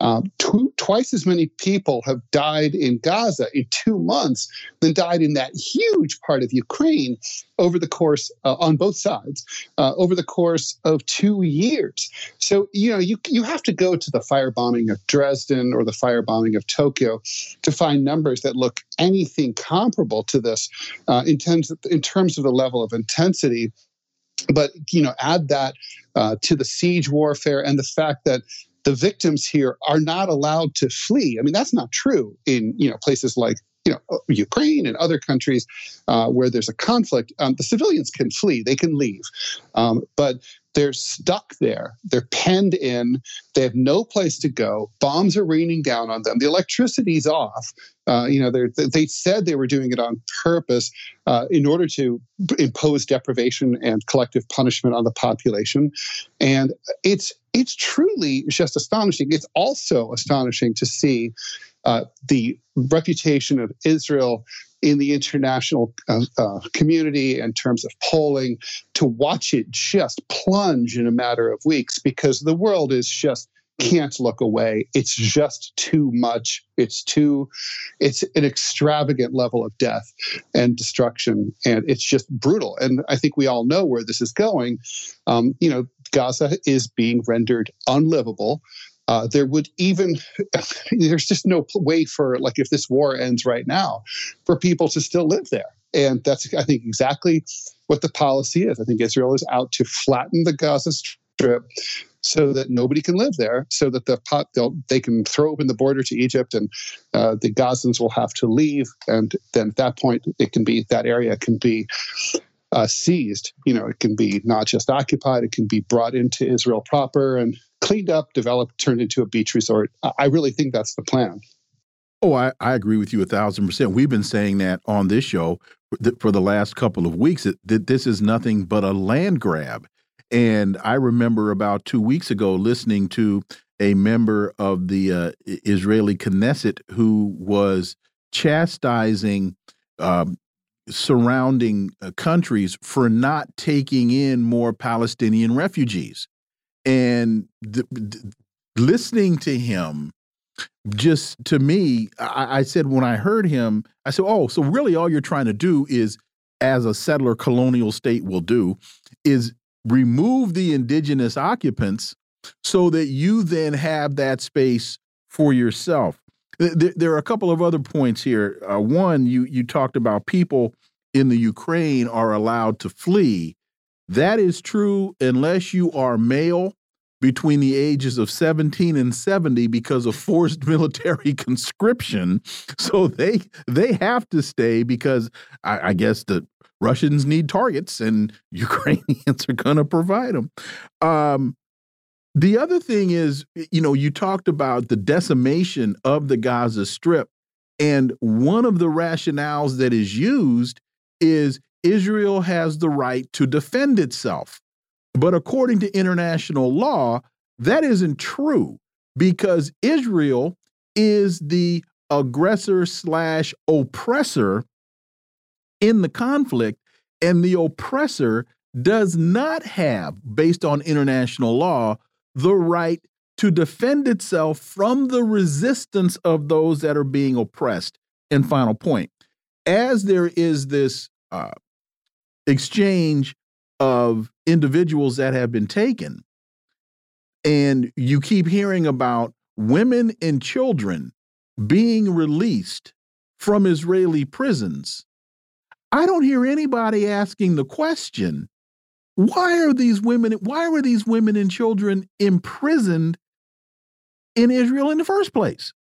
uh, two, twice as many people have died in Gaza in two months than died in that huge part of Ukraine over the course uh, on both sides uh, over the course of two years. So you know you you have to go to the firebombing of Dresden or the firebombing of Tokyo to find numbers that look anything comparable to this uh, in terms of, in terms of the level of intensity but you know add that uh, to the siege warfare and the fact that the victims here are not allowed to flee. I mean, that's not true in you know places like you know uh, Ukraine and other countries uh, where there's a conflict. Um, the civilians can flee; they can leave, um, but they're stuck there. They're penned in. They have no place to go. Bombs are raining down on them. The electricity's off. Uh, you know, they said they were doing it on purpose uh, in order to impose deprivation and collective punishment on the population. And it's it's truly just astonishing. It's also astonishing to see uh, the reputation of Israel in the international uh, uh, community in terms of polling to watch it just plunge in a matter of weeks because the world is just can't look away. It's just too much. It's too it's an extravagant level of death and destruction and it's just brutal. And i think we all know where this is going. Um, you know gaza is being rendered unlivable uh, there would even there's just no way for like if this war ends right now for people to still live there. And that's i think exactly what the policy is. I think israel is out to flatten the gaza strip so that nobody can live there so that the pot they can throw open the border to egypt and uh, the gazans will have to leave. And then at that point it can be that area can be uh, seized. You know, it can be not just occupied; it can be brought into Israel proper, and cleaned up, developed, turned into a beach resort. I really think that's the plan.
Oh, I, I agree with you a thousand percent. We've been saying that on this show for the last couple of weeks that, that this is nothing but a land grab. And I remember about two weeks ago listening to a member of the uh, Israeli Knesset who was chastising um, surrounding uh, countries for not taking in more Palestinian refugees. And listening to him just to me I, I, said when i heard him i said oh so really all you're trying to do is as a settler colonial state will do is remove the indigenous occupants so that you then have that space for yourself there, are a couple of other points here uh, one you you talked about people in the ukraine are allowed to flee that is true unless you are male between the ages of 17 and 70 because of forced military conscription. So they they have to stay because I, I guess the Russians need targets and Ukrainians are going to provide them. Um, the other thing is, you know, you talked about the decimation of the Gaza Strip, and one of the rationales that is used is Israel has the right to defend itself. But according to international law, that isn't true because Israel is the aggressor slash oppressor in the conflict, and the oppressor does not have, based on international law, the right to defend itself from the resistance of those that are being oppressed. And final point as there is this uh, exchange of individuals that have been taken, and you keep hearing about women and children being released from Israeli prisons, I don't hear anybody asking the question why are these women why were these women and children imprisoned in Israel in the first place?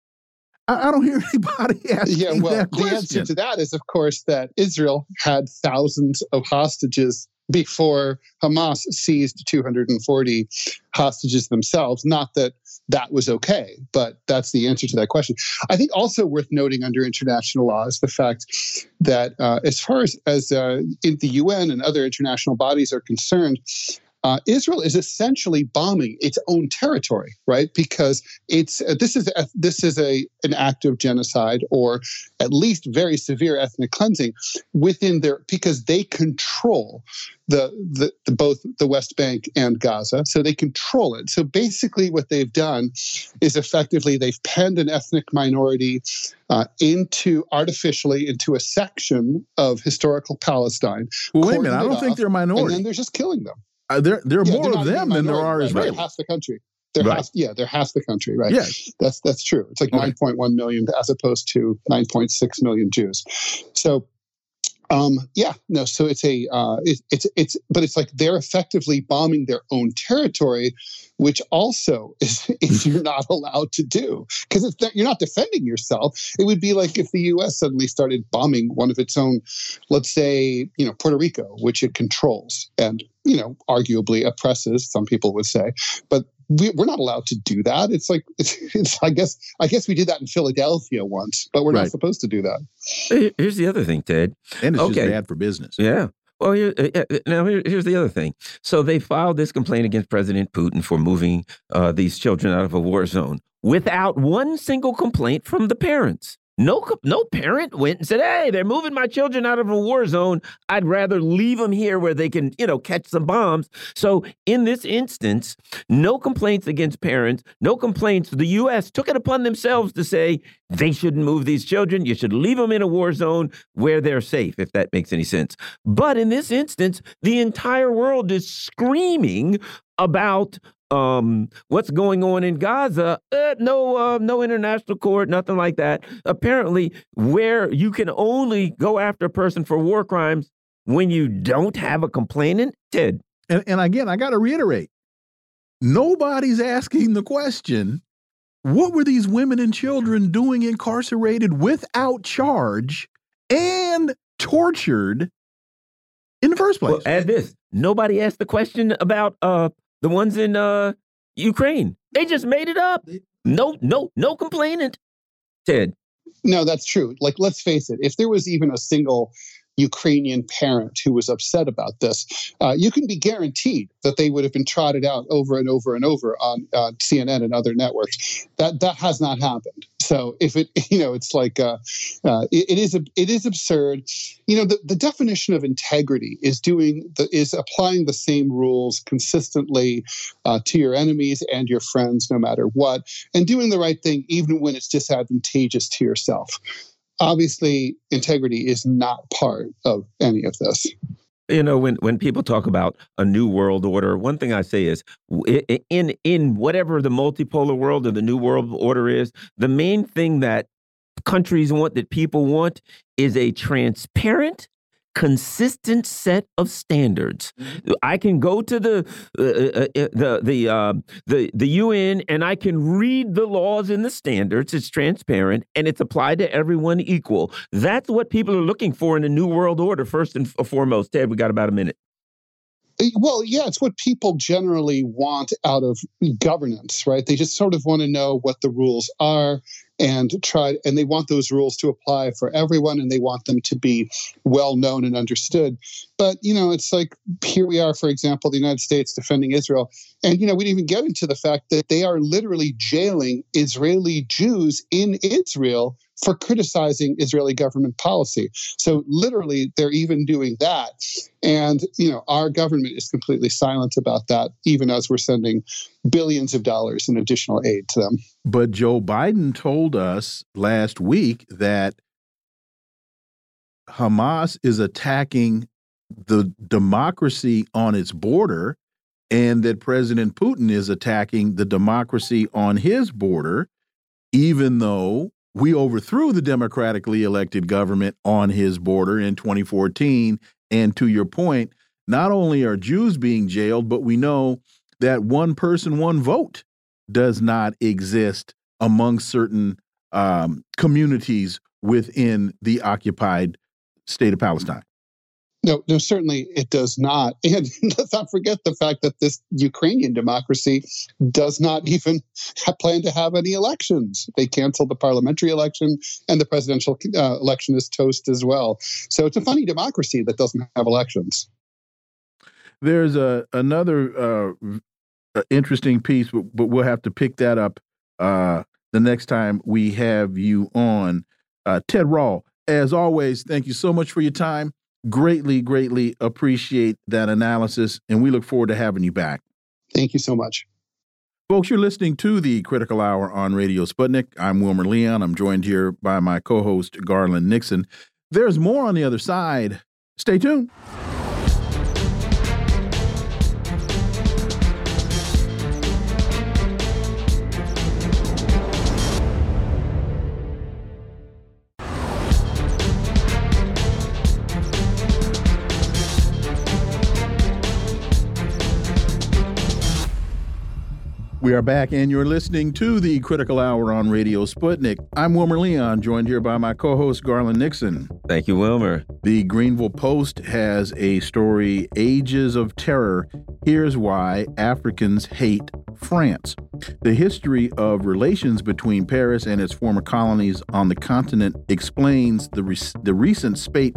I, I don't hear anybody asking
yeah, well,
that question.
The answer to that is, of course, that Israel had thousands of hostages before Hamas seized 240 hostages themselves. Not that that was okay, but that's the answer to that question. I think also worth noting under international law is the fact that uh, as far as, as uh, in the UN and other international bodies are concerned, uh, Israel is essentially bombing its own territory, right? Because it's uh, this is a, this is a an act of genocide or at least very severe ethnic cleansing within their because they control the, the, the both the West Bank and Gaza, so they control it. So basically, what they've done is effectively they've penned an ethnic minority uh, into artificially into a section of historical Palestine.
Well, wait a minute, I don't think
off,
they're a minority.
And then they're just killing them.
Uh, there, there are
Yeah,
more of them than there are
right?
Israelis.
They're half the country. They're
Right.
half, yeah, they're half the country, right?
Yeah.
That's that's true. It's like
Okay.
9.1 million as opposed to 9.6 million Jews. So, um, yeah, no. So it's a uh, it, it's it's but it's like they're effectively bombing their own territory, which also is, is you're not allowed to do because you're not defending yourself. It would be like if the U.S. suddenly started bombing one of its own, let's say, you know, Puerto Rico, which it controls and you know arguably oppresses. Some people would say, but we, we're not allowed to do that. It's like it's, it's. I guess I guess we did that in Philadelphia once, but we're
Right.
not supposed to do that.
Here's the other thing, Ted.
And it's
Okay.
just bad for business.
Yeah. Well, here, uh, uh, now here, here's the other thing. So they filed this complaint against President Putin for moving uh, these children out of a war zone without one single complaint from the parents. No, no parent went and said, "Hey, they're moving my children out of a war zone. I'd rather leave them here where they can, you know, catch some bombs." So in this instance, no complaints against parents, no complaints. The U.S. took it upon themselves to say they shouldn't move these children. You should leave them in a war zone where they're safe, if that makes any sense. But in this instance, the entire world is screaming about um, what's going on in Gaza. Uh, no, uh, no international court, nothing like that. Apparently, where you can only go after a person for war crimes when you don't have a complainant. Ted,
And, and again, I got to reiterate nobody's asking the question what were these women and children doing incarcerated without charge and tortured in the first place?
well, add this: nobody asked the question about uh, the ones in uh, Ukraine. They just made it up. No, no, no complainant. Ted.
No, that's true. Like, let's face it, if there was even a single Ukrainian parent who was upset about this, uh, you can be guaranteed that they would have been trotted out over and over and over on uh, CNN and other networks. That that has not happened. So if it, you know, it's like uh, uh, it, it is a, it is absurd. You know, the, the definition of integrity is doing the is applying the same rules consistently uh, to your enemies and your friends, no matter what, and doing the right thing even when it's disadvantageous to yourself obviously integrity is not part of any of this.
You know when when people talk about a new world order one thing i say is in in whatever the multipolar world or the new world order is the main thing that countries want that people want is a transparent consistent set of standards i can go to the uh, uh, uh, the the uh, the the UN and I can read the laws and the standards. It's transparent and it's applied to everyone equal. That's what people are looking for in a new world order. First and foremost, Ted, we got about a minute.
Uh, well yeah it's what people generally want out of governance right they just sort of want to know what the rules are and try and they want those rules to apply for everyone and they want them to be well known and understood. But you know it's like here we are for example the united states defending israel and you know we didn't even get into the fact that they are literally jailing israeli jews in israel for criticizing Israeli government policy. So literally, they're even doing that. And you know, our government is completely silent about that, even as we're sending billions of dollars in additional aid to them.
But Joe Biden told us last week that Hamas is attacking the democracy on its border and that President Putin is attacking the democracy on his border, even though we overthrew the democratically elected government on his border in 2014. And to your point, not only are Jews being jailed, but we know that one person, one vote does not exist among certain um, communities within the occupied state of Palestine.
No, no, certainly it does not. And let's not forget the fact that this Ukrainian democracy does not even plan to have any elections. They canceled the parliamentary election, and the presidential uh, election is toast as well. So it's a funny democracy that doesn't have elections.
There's a another uh, interesting piece, but, but, we'll have to pick that up uh, the next time we have you on. Uh, Ted Rall, as always, thank you so much for your time greatly, greatly appreciate that analysis, and we look forward to having you back.
Thank you so much.
Folks, you're listening to the Critical Hour on Radio Sputnik. I'm Wilmer Leon. I'm joined here by my co host, Garland Nixon. There's more on the other side. Stay tuned. We are back, and you're listening to the Critical Hour on Radio Sputnik. I'm Wilmer Leon, joined here by my co host, Garland Nixon.
Thank you, Wilmer.
The Greanville Post has a story Ages of Terror. Here's why Africans hate France. The history of relations between Paris and its former colonies on the continent explains the, re the recent spate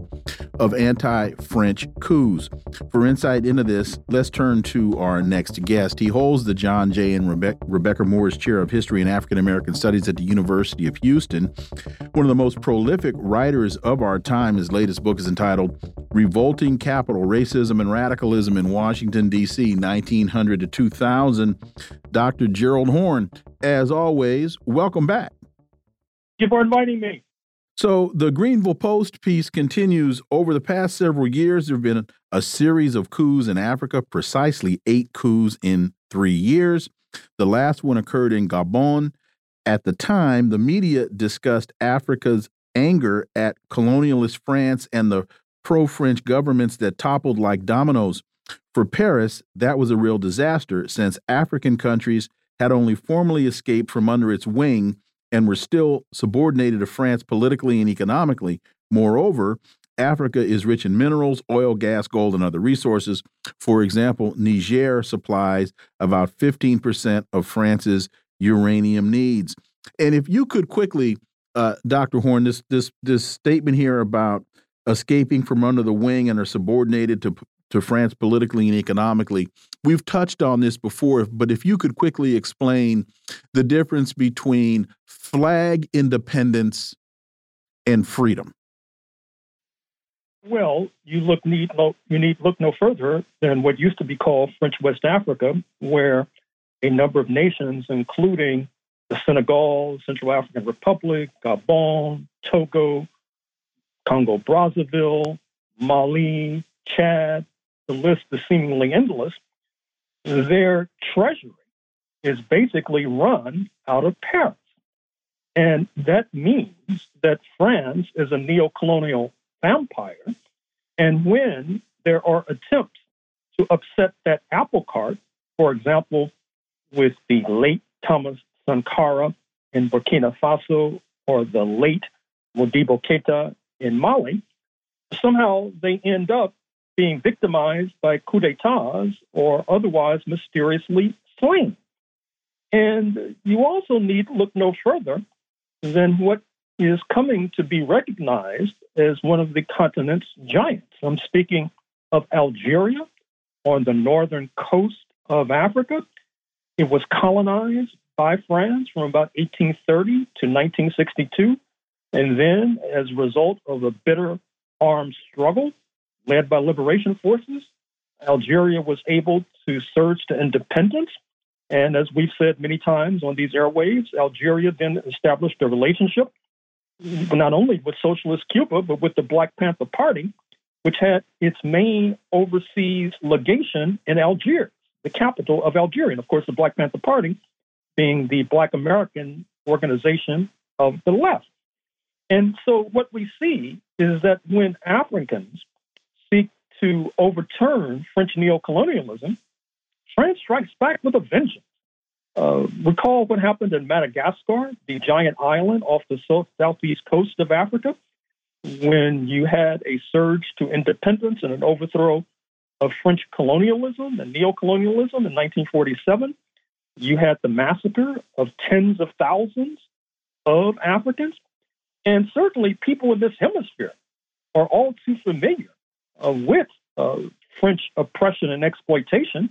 of anti French coups. For insight into this, let's turn to our next guest. He holds the John J. and Rebe Rebecca is Chair of History and African American Studies at the University of Houston. One of the most prolific writers of our time, his latest book is entitled Revolting Capital Racism and Radicalism in Washington, D.C., 1900 to 2000. Dr. Gerald Horne, as always, welcome back.
Thank you for inviting me.
So, the Greanville Post piece continues. Over the past several years, there have been a series of coups in Africa, precisely eight coups in three years. The last one occurred in Gabon. At the time, the media discussed Africa's anger at colonialist France and the pro French governments that toppled like dominoes. For Paris, that was a real disaster since African countries had only formally escaped from under its wing and were still subordinated to France politically and economically. Moreover, Africa is rich in minerals, oil, gas, gold, and other resources. For example, Niger supplies about 15% of France's uranium needs. And if you could quickly, uh, Dr. Horne, this this this statement here about escaping from under the wing and are subordinated to to France politically and economically. We've touched on this before, but if you could quickly explain the difference between flag independence and freedom.
Well, you look need you need look no further than what used to be called French West Africa, where a number of nations, including the Senegal, Central African Republic, Gabon, Togo, Congo Brazzaville, Mali, Chad, the list is seemingly endless, their treasury is basically run out of Paris. And that means that France is a neo colonial vampire. And when there are attempts to upset that apple cart, for example, with the late Thomas Sankara in Burkina Faso or the late Modibo Keita in Mali, somehow they end up being victimized by coup d'etats or otherwise mysteriously slain. And you also need look no further than what is coming to be recognized as one of the continent's giants. I'm speaking of Algeria on the northern coast of Africa. It was colonized by France from about 1830 to 1962. And then, as a result of a bitter armed struggle led by liberation forces, Algeria was able to surge to independence. And as we've said many times on these airwaves, Algeria then established a relationship not only with socialist Cuba, but with the Black Panther Party, which had its main overseas legation in Algiers, the capital of Algeria. And of course, the Black Panther Party being the Black American organization of the left. And so what we see is that when Africans seek to overturn French neocolonialism, France strikes back with a vengeance. Uh, recall what happened in Madagascar, the giant island off the south, southeast coast of Africa, when you had a surge to independence and an overthrow of French colonialism and neocolonialism in 1947. You had the massacre of tens of thousands of Africans. And certainly, people in this hemisphere are all too familiar uh, with uh, French oppression and exploitation.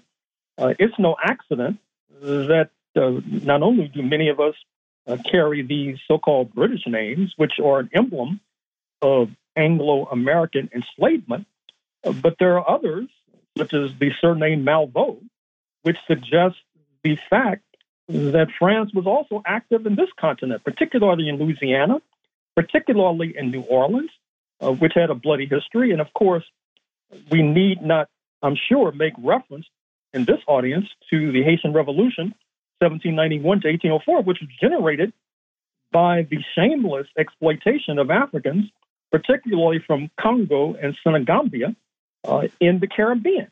Uh, it's no accident that uh, not only do many of us uh, carry these so called British names, which are an emblem of Anglo American enslavement, uh, but there are others, such as the surname Malveaux, which suggests the fact that France was also active in this continent, particularly in Louisiana, particularly in New Orleans, uh, which had a bloody history. And of course, we need not, I'm sure, make reference in this audience to the Haitian Revolution, 1791 to 1804, which was generated by the shameless exploitation of Africans, particularly from Congo and Senegambia uh, in the Caribbean.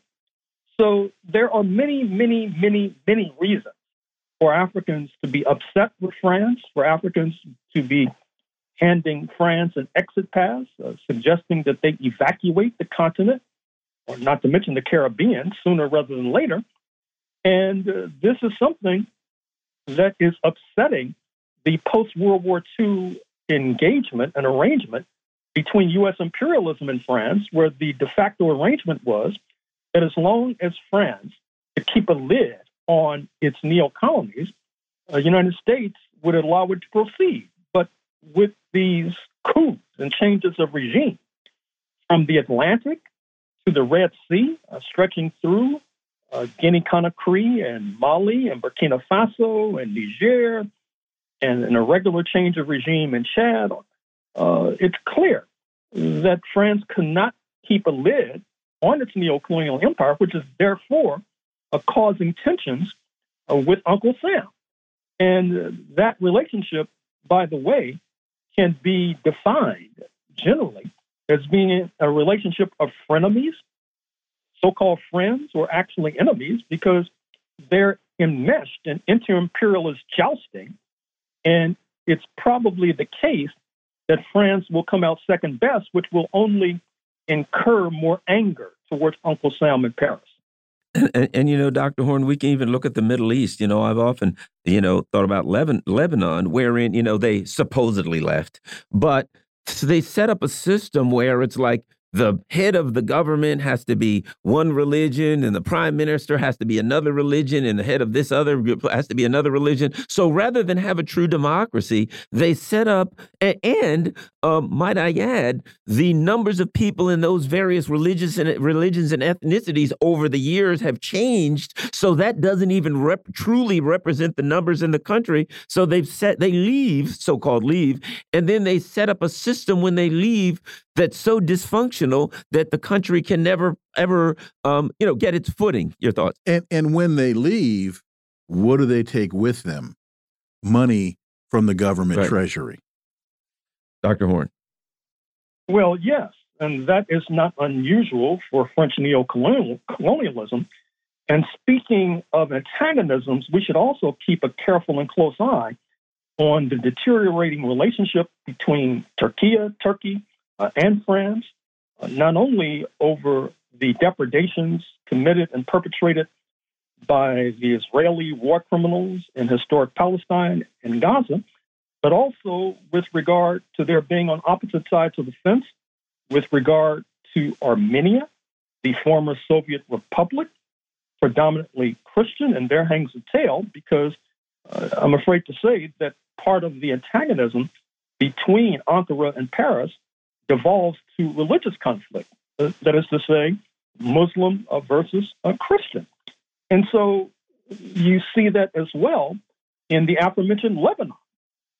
So there are many, many, many, many reasons for Africans to be upset with France, for Africans to be handing France an exit pass, uh, suggesting that they evacuate the continent, or not to mention the Caribbean, sooner rather than later. And uh, this is something that is upsetting the post World War II engagement and arrangement between U.S. imperialism and France, where the de facto arrangement was that as long as France could keep a lid on its neo colonies, the uh, United States would allow it to proceed. But with these coups and changes of regime from the Atlantic to the Red Sea, uh, stretching through uh, Guinea Conakry and Mali and Burkina Faso and Niger, and an irregular change of regime in Chad, uh, it's clear that France could not keep a lid on its neo-colonial empire, which is therefore uh, causing tensions uh, with Uncle Sam. And that relationship, by the way, can be defined generally as being a relationship of frenemies, so called friends, or actually enemies, because they're enmeshed in inter imperialist jousting. And it's probably the case that France will come out second best, which will only incur more anger towards Uncle Sam in Paris.
And, and, and, you know, Dr. Horne, we can even look at the Middle East. You know, I've often, you know, thought about Lebanon, Lebanon wherein, you know, they supposedly left, but they set up a system where it's like the head of the government has to be one religion and the prime minister has to be another religion and the head of this other group has to be another religion. So rather than have a true democracy they set up and um, might i add the numbers of people in those various religious and religions and ethnicities over the years have changed. So that doesn't even rep truly represent the numbers in the country. So they've set they leave so-called leave and then they set up a system when they leave that's so dysfunctional that the country can never ever um, you know get its footing. Your thoughts?
And and when they leave, what do they take with them? Money from the government right. treasury.
Dr. Horne.
Well, yes, and that is not unusual for French neo-colonialism. And speaking of antagonisms, we should also keep a careful and close eye on the deteriorating relationship between Turkey, Turkey, uh, and France, not only over the depredations committed and perpetrated by the Israeli war criminals in historic Palestine and Gaza, but also with regard to their being on opposite sides of the fence, with regard to Armenia, the former Soviet republic, predominantly Christian, and there hangs a tale because uh, I'm afraid to say that part of the antagonism between Ankara and Paris devolves to religious conflict. Uh, that is to say, Muslim versus a Christian. And so you see that as well in the aforementioned Lebanon,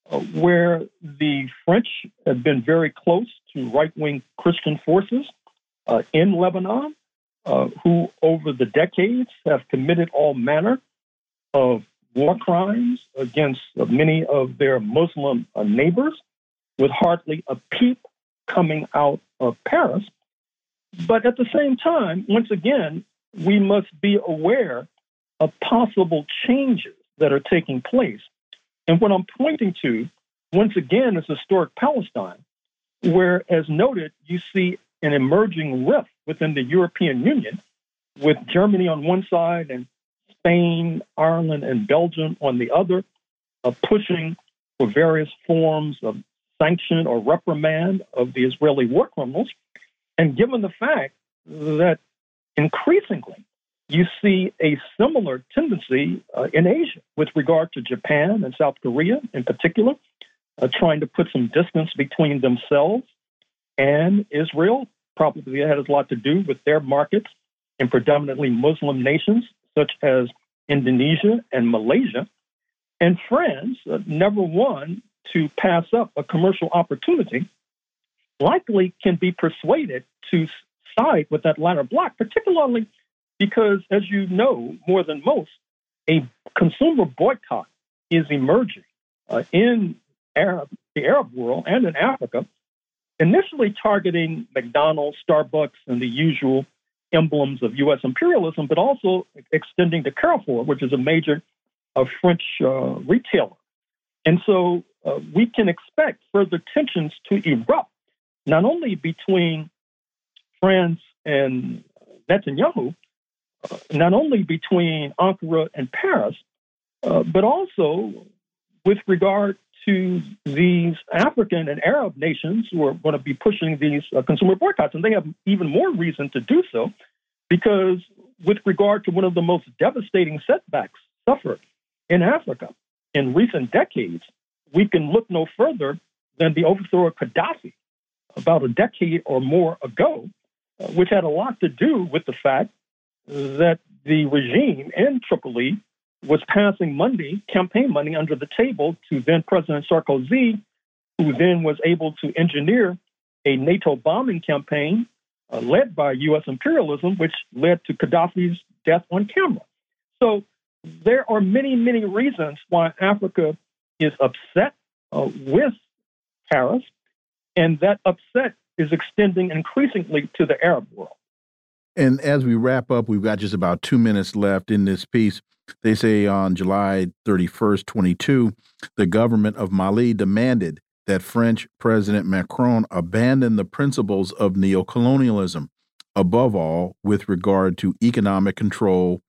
uh, where the French have been very close to right wing Christian forces uh, in Lebanon, uh, who over the decades have committed all manner of war crimes against many of their Muslim uh, neighbors, with hardly a peep coming out of Paris. But at the same time, once again, we must be aware of possible changes that are taking place. And what I'm pointing to, once again, is historic Palestine, where, as noted, you see an emerging rift within the European Union, with Germany on one side and Spain, Ireland, and Belgium on the other, uh, pushing for various forms of sanction or reprimand of the Israeli war criminals. And given the fact that increasingly you see a similar tendency uh, in Asia with regard to Japan and South Korea in particular, uh, trying to put some distance between themselves and Israel. Probably that has a lot to do with their markets in predominantly Muslim nations such as Indonesia and Malaysia. And France, uh, never one to pass up a commercial opportunity, likely can be persuaded to side with that latter bloc, particularly because, as you know more than most, a consumer boycott is emerging uh, in Arab, the Arab world and in Africa, initially targeting McDonald's, Starbucks, and the usual emblems of U.S. imperialism, but also extending to Carrefour, which is a major uh, French uh, retailer. And so uh, we can expect further tensions to erupt, not only between France and Netanyahu, uh, not only between Ankara and Paris, uh, but also with regard to these African and Arab nations who are going to be pushing these uh, consumer boycotts. And they have even more reason to do so because, with regard to one of the most devastating setbacks suffered in Africa in recent decades, we can look no further than the overthrow of Gaddafi about a decade or more ago, uh, which had a lot to do with the fact that the regime in Tripoli was passing money, campaign money, under the table to then President Sarkozy, who then was able to engineer a NATO bombing campaign uh, led by U.S. imperialism, which led to Gaddafi's death on camera. So there are many, many reasons why Africa is upset uh, with Paris, and that upset is extending increasingly to the Arab world.
And as we wrap up, we've got just about two minutes left in this piece. They say on July 31st, 22, the government of Mali demanded that French President Macron abandon the principles of neocolonialism, above all with regard to economic control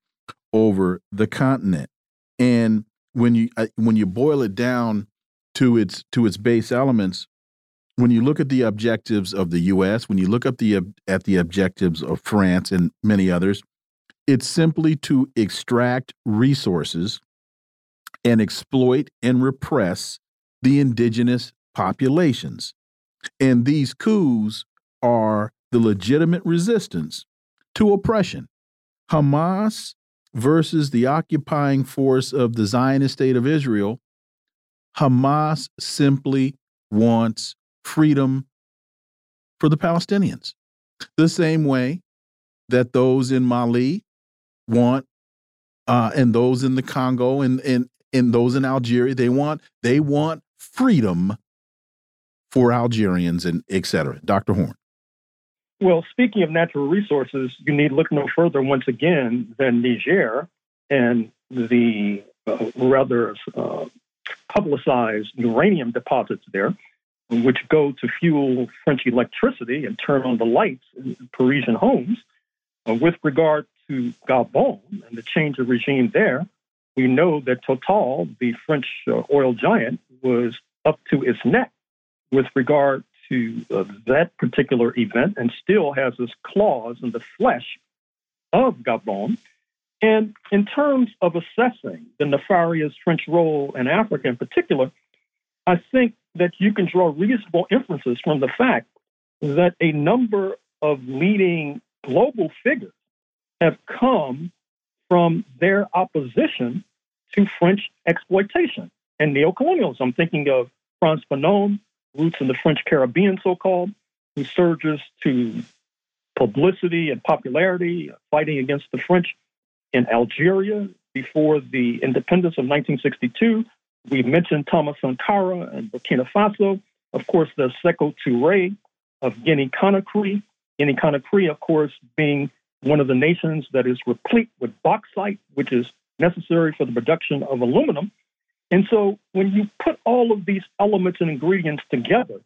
over the continent. And when you uh, when you boil it down to its to its base elements, when you look at the objectives of the U.S., when you look at the at the objectives of France and many others, it's simply to extract resources and exploit and repress the indigenous populations. And these coups are the legitimate resistance to oppression. Hamas versus the occupying force of the Zionist state of Israel, Hamas simply wants freedom for the Palestinians. The same way that those in Mali want, uh, and those in the Congo and, and, and those in Algeria, they want they want freedom for Algerians and etc. Dr. Horne.
Well, speaking of natural resources, you need look no further once again than Niger and the uh, rather uh, publicized uranium deposits there, which go to fuel French electricity and turn on the lights in Parisian homes. Uh, with regard to Gabon and the change of regime there, we know that Total, the French uh, oil giant, was up to its neck with regard to uh, that particular event and still has this claws in the flesh of Gabon. And in terms of assessing the nefarious French role in Africa in particular, I think that you can draw reasonable inferences from the fact that a number of leading global figures have come from their opposition to French exploitation and neocolonialism. I'm thinking of Frantz Fanon, roots in the French Caribbean, so called, who surges to publicity and popularity, fighting against the French in Algeria before the independence of 1962. We mentioned Thomas Sankara and Burkina Faso. Of course, the Sekou Touré of Guinea Conakry. Guinea Conakry, of course, being one of the nations that is replete with bauxite, which is necessary for the production of aluminum. And so when you put all of these elements and ingredients together,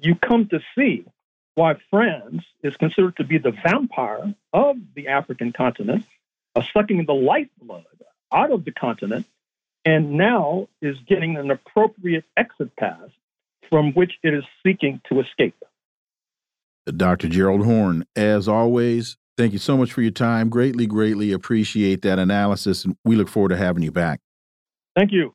you come to see why France is considered to be the vampire of the African continent, uh, sucking the lifeblood out of the continent, and now is getting an appropriate exit path from which it is seeking to escape.
Dr. Gerald Horne, as always, thank you so much for your time. Greatly, greatly appreciate that analysis, and we look forward to having you back.
Thank you.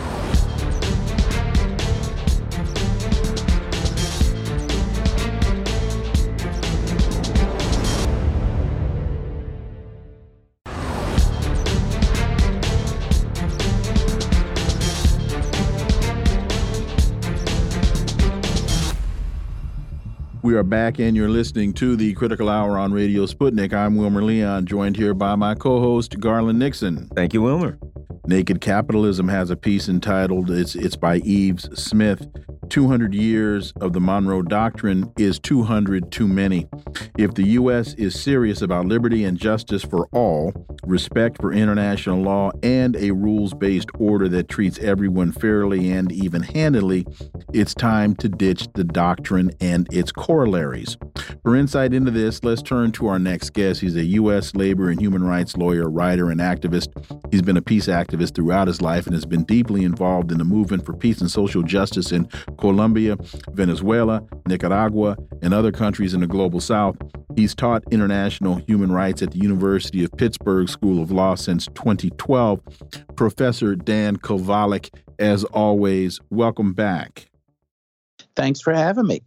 We are back, and you're listening to the Critical Hour on Radio Sputnik. I'm Wilmer Leon, joined here by my co host, Garland Nixon.
Thank you, Wilmer.
Naked Capitalism has a piece entitled, it's, it's by Yves Smith 200 years of the Monroe Doctrine is 200 too many. If the U.S. is serious about liberty and justice for all, respect for international law, and a rules based order that treats everyone fairly and even handedly, it's time to ditch the doctrine and its corollaries. For insight into this, let's turn to our next guest. He's a U.S. labor and human rights lawyer, writer, and activist. He's been a peace activist throughout his life and has been deeply involved in the movement for peace and social justice in Colombia, Venezuela, Nicaragua, and other countries in the global south. He's taught international human rights at the University of Pittsburgh School of Law since 2012. Professor Dan Kovalik, as always, welcome back.
Thanks for having me.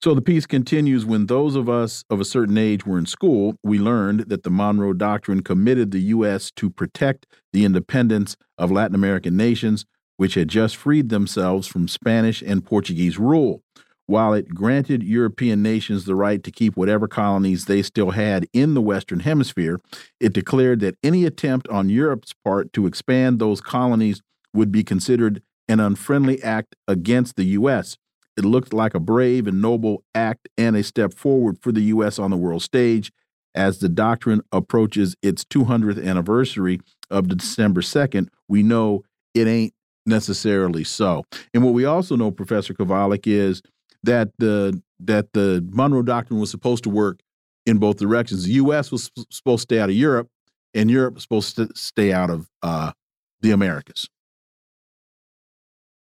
So the piece continues when those of us of a certain age were in school, we learned that the Monroe Doctrine committed the U.S. to protect the independence of Latin American nations, which had just freed themselves from Spanish and Portuguese rule. While it granted European nations the right to keep whatever colonies they still had in the Western Hemisphere, it declared that any attempt on Europe's part to expand those colonies would be considered an unfriendly act against the U.S. It looked like a brave and noble act and a step forward for the U.S. on the world stage. As the doctrine approaches its 200th anniversary of December 2nd, we know it ain't necessarily so. And what we also know, Professor Kovalik, is that the that the Monroe Doctrine was supposed to work in both directions. The U.S. was supposed to stay out of Europe, and Europe was supposed to stay out of uh, the Americas.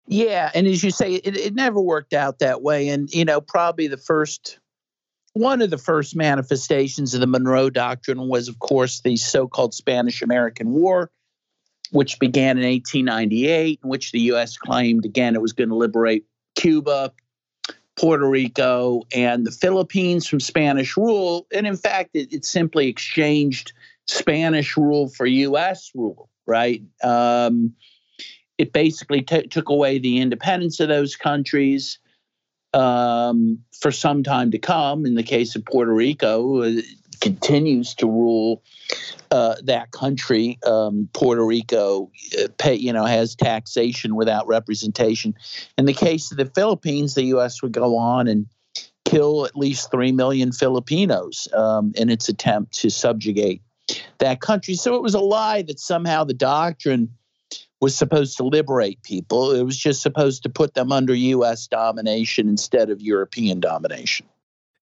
Yeah, and as you say, it, it never worked out that way. And you know, probably the first one of the first manifestations of the Monroe Doctrine was, of course, the so-called Spanish-American War which began in 1898, in which the U.S. claimed again it was going to liberate Cuba, Puerto Rico, and the Philippines from Spanish rule. And in fact, it, it simply exchanged Spanish rule for U.S. rule, right? Um, it basically t- took away the independence of those countries um, for some time to come. In the case of Puerto Rico, it continues to rule uh, that country, um, Puerto Rico, uh, pay, you know, has taxation without representation. In the case of the Philippines, the U.S. would go on and kill at least three million Filipinos um, in its attempt to subjugate that country. So it was a lie that somehow the doctrine was supposed to liberate people. It was just supposed to put them under U.S. domination instead of European domination.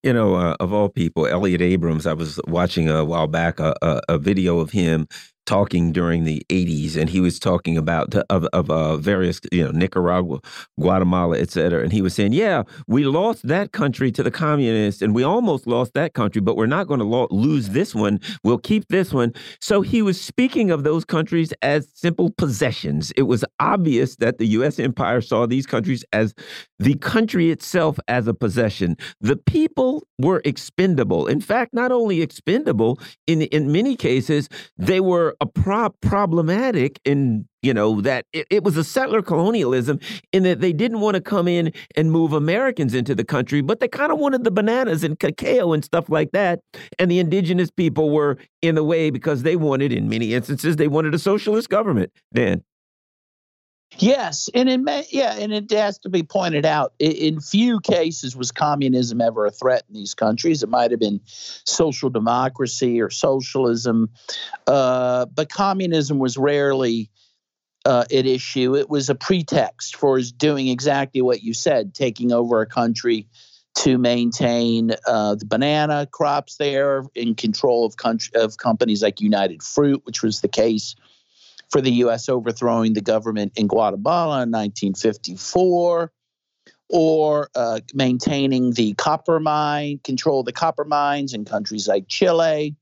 You know, uh, of all people, Elliott Abrams. I was watching a while back a, a, a video of him talking during the 80s and he was talking about of, of uh, various you know nicaragua guatemala et cetera and he was saying yeah we lost that country to the communists and we almost lost that country but we're not going to lose this one. We'll keep this one. So he was speaking of those countries as simple possessions. It was obvious that the u.s empire saw these countries as the country itself as a possession. The people were expendable. In fact not only expendable in in many cases they were a pro problematic in you know that it, it, was a settler colonialism in that they didn't want to come in and move Americans into the country, but they kind of wanted the bananas and cacao and stuff like that. And the indigenous people were in the way because they wanted, in many instances, they wanted a socialist government. Dan.
Yes, and in yeah, and it has to be pointed out. In few cases was communism ever a threat in these countries. It might have been social democracy or socialism, uh, but communism was rarely uh, at issue. It was a pretext for doing exactly what you said, taking over a country to maintain uh, the banana crops there, in control of country, of companies like United Fruit, which was the case for the U.S. overthrowing the government in Guatemala in 1954, or uh, maintaining the copper mine, control the copper mines in countries like Chile,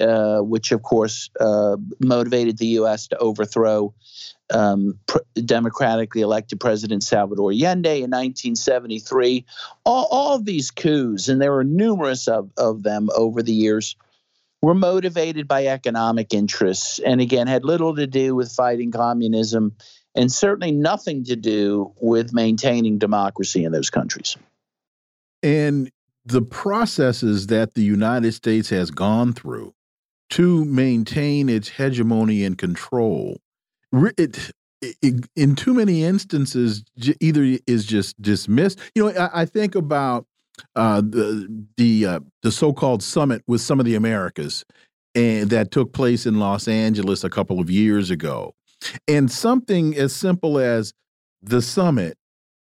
uh, which of course uh, motivated the U.S. to overthrow um, pr- democratically elected President Salvador Allende in 1973. All, all of these coups, and there were numerous of, of them over the years, were motivated by economic interests and again had little to do with fighting communism and certainly nothing to do with maintaining democracy in those countries.
And the processes that the United States has gone through to maintain its hegemony and control, it, it, in too many instances, either is just dismissed. You know, I, I think about uh, the the uh, the so-called summit with some of the Americas, and that took place in Los Angeles a couple of years ago, and something as simple as the summit,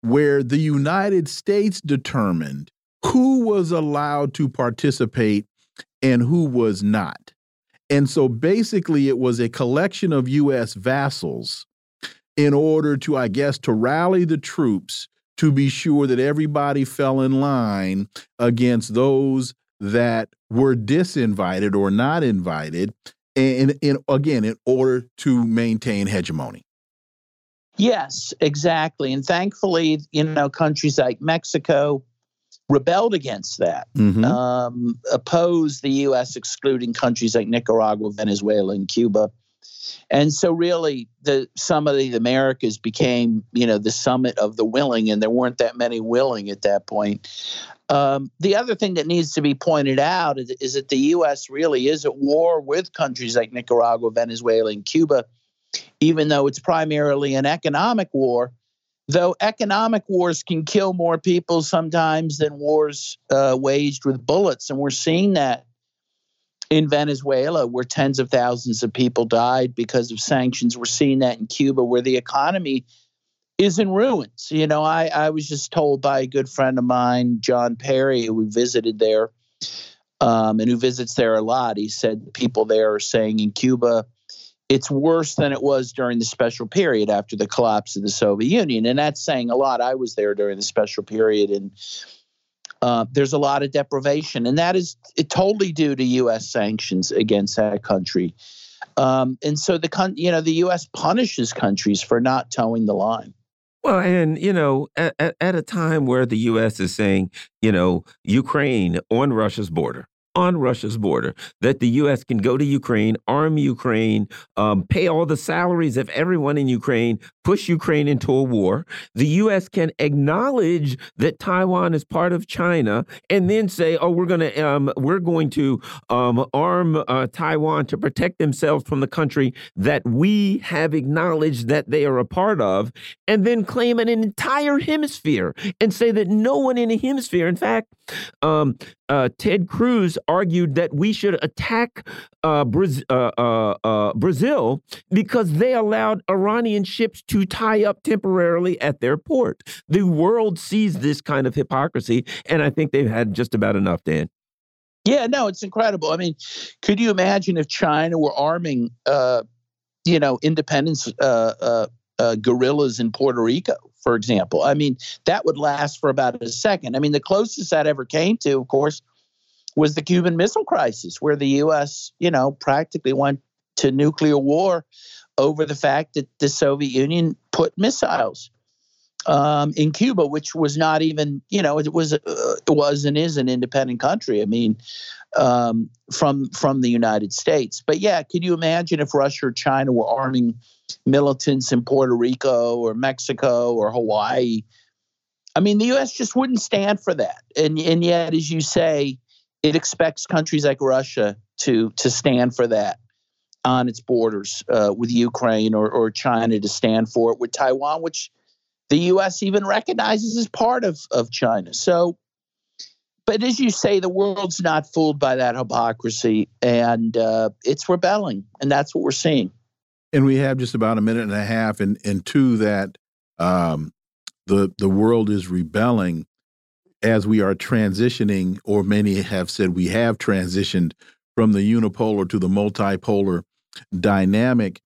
where the United States determined who was allowed to participate and who was not. And so basically, it was a collection of U.S. vassals in order to, I guess, to rally the troops to be sure that everybody fell in line against those that were disinvited or not invited and, in again in order to maintain hegemony
yes exactly and thankfully you know countries like mexico rebelled against that mm -hmm. um, opposed the us excluding countries like nicaragua venezuela and cuba and so really the Summit of the Americas became, you know, the summit of the willing, and there weren't that many willing at that point. Um, the other thing that needs to be pointed out is, is, that the U.S. really is at war with countries like Nicaragua, Venezuela, and Cuba, even though it's primarily an economic war. Though economic wars can kill more people sometimes than wars uh, waged with bullets, and we're seeing that in Venezuela, where tens of thousands of people died because of sanctions. We're seeing that in Cuba, where the economy is in ruins. You know, I, I was just told by a good friend of mine, John Perry, who visited there um, and who visits there a lot. He said people there are saying in Cuba, it's worse than it was during the special period after the collapse of the Soviet Union. And that's saying a lot. I was there during the special period and uh, there's a lot of deprivation, and that is totally due to U.S. sanctions against that country. Um, and so the con- you know the U.S. punishes countries for not toeing the line.
Well, and you know, at, at a time where the U.S. is saying, you know, Ukraine on Russia's border, on Russia's border, that the U.S. can go to Ukraine, arm Ukraine, um, pay all the salaries of everyone in Ukraine, push Ukraine into a war. The U.S. can acknowledge that Taiwan is part of China, and then say, "Oh, we're going to um, we're going to um, arm uh, Taiwan to protect themselves from the country that we have acknowledged that they are a part of," and then claim an entire hemisphere and say that no one in a hemisphere, in fact, um, uh, Ted Cruz argued that we should attack uh, Braz uh, uh, uh, Brazil because they allowed Iranian ships to tie up temporarily at their port. The world sees this kind of hypocrisy, and I think they've had just about enough, Dan.
Yeah, no, it's incredible. I mean, could you imagine if China were arming, uh, you know, independence uh, uh, guerrillas in Puerto Rico, for example? I mean, that would last for about a second. I mean, the closest that ever came to, of course, was the Cuban Missile Crisis, where the U.S., you know, practically went to nuclear war over the fact that the Soviet Union put missiles um, in Cuba, which was not even, you know, it was uh, it was and is an independent country. I mean, um, from from the United States. But yeah, could you imagine if Russia or China were arming militants in Puerto Rico or Mexico or Hawaii? I mean, the U.S. just wouldn't stand for that. And and yet, as you say, it expects countries like Russia to to stand for that on its borders uh, with Ukraine or, or China to stand for it with Taiwan, which the U.S. even recognizes as part of, of China. So, but as you say, the world's not fooled by that hypocrisy, and uh, it's rebelling, and that's what we're seeing.
And we have just about a minute and a half, and and to that, um, the the world is rebelling as we are transitioning, or many have said we have transitioned from the unipolar to the multipolar dynamic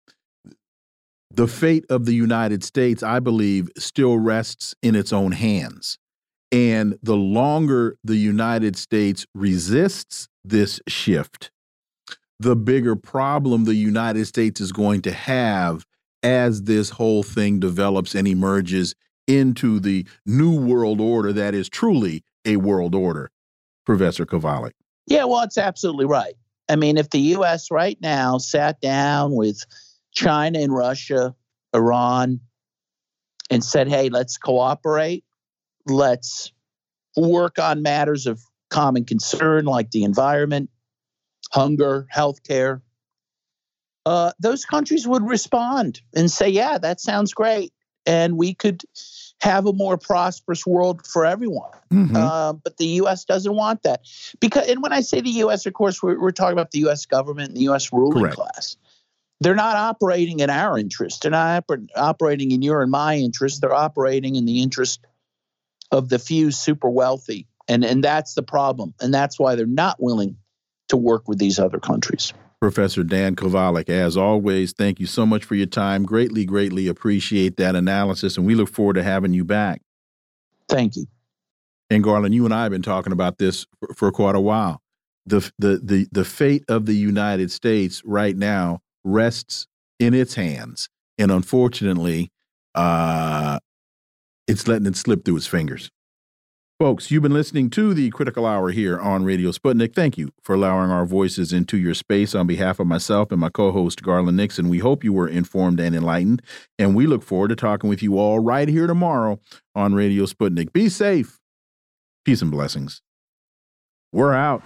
the fate of the United States, I believe, still rests in its own hands. And the longer the United States resists this shift, the bigger problem the United States is going to have as this whole thing develops and emerges into the new world order that is truly a world order, Professor Kovalik.
Yeah, well, it's absolutely right. I mean, if the U.S. right now sat down with China and Russia, Iran, and said, hey, let's cooperate. Let's work on matters of common concern like the environment, hunger, healthcare. Uh, those countries would respond and say, yeah, that sounds great. And we could have a more prosperous world for everyone. Mm-hmm. Uh, but the U.S. doesn't want that because, and when I say the U.S., of course, we're, we're talking about the U.S. government and the U.S. ruling Correct. class they're not operating in our interest. They're not operating in your and my interest. They're operating in the interest of the few super wealthy. And, and that's the problem. And that's why they're not willing to work with these other countries.
Professor Dan Kovalik, as always, thank you so much for your time. Greatly, greatly appreciate that analysis. And we look forward to having you back.
Thank you.
And Garland, you and I have been talking about this for, for quite a while. The, the, the, the fate of the United States right now rests in its hands. And unfortunately, uh, it's letting it slip through its fingers. Folks, you've been listening to the Critical Hour here on Radio Sputnik. Thank you for allowing our voices into your space on behalf of myself and my co host, Garland Nixon. We hope you were informed and enlightened, and we look forward to talking with you all right here tomorrow on Radio Sputnik. Be safe. Peace and blessings. We're out.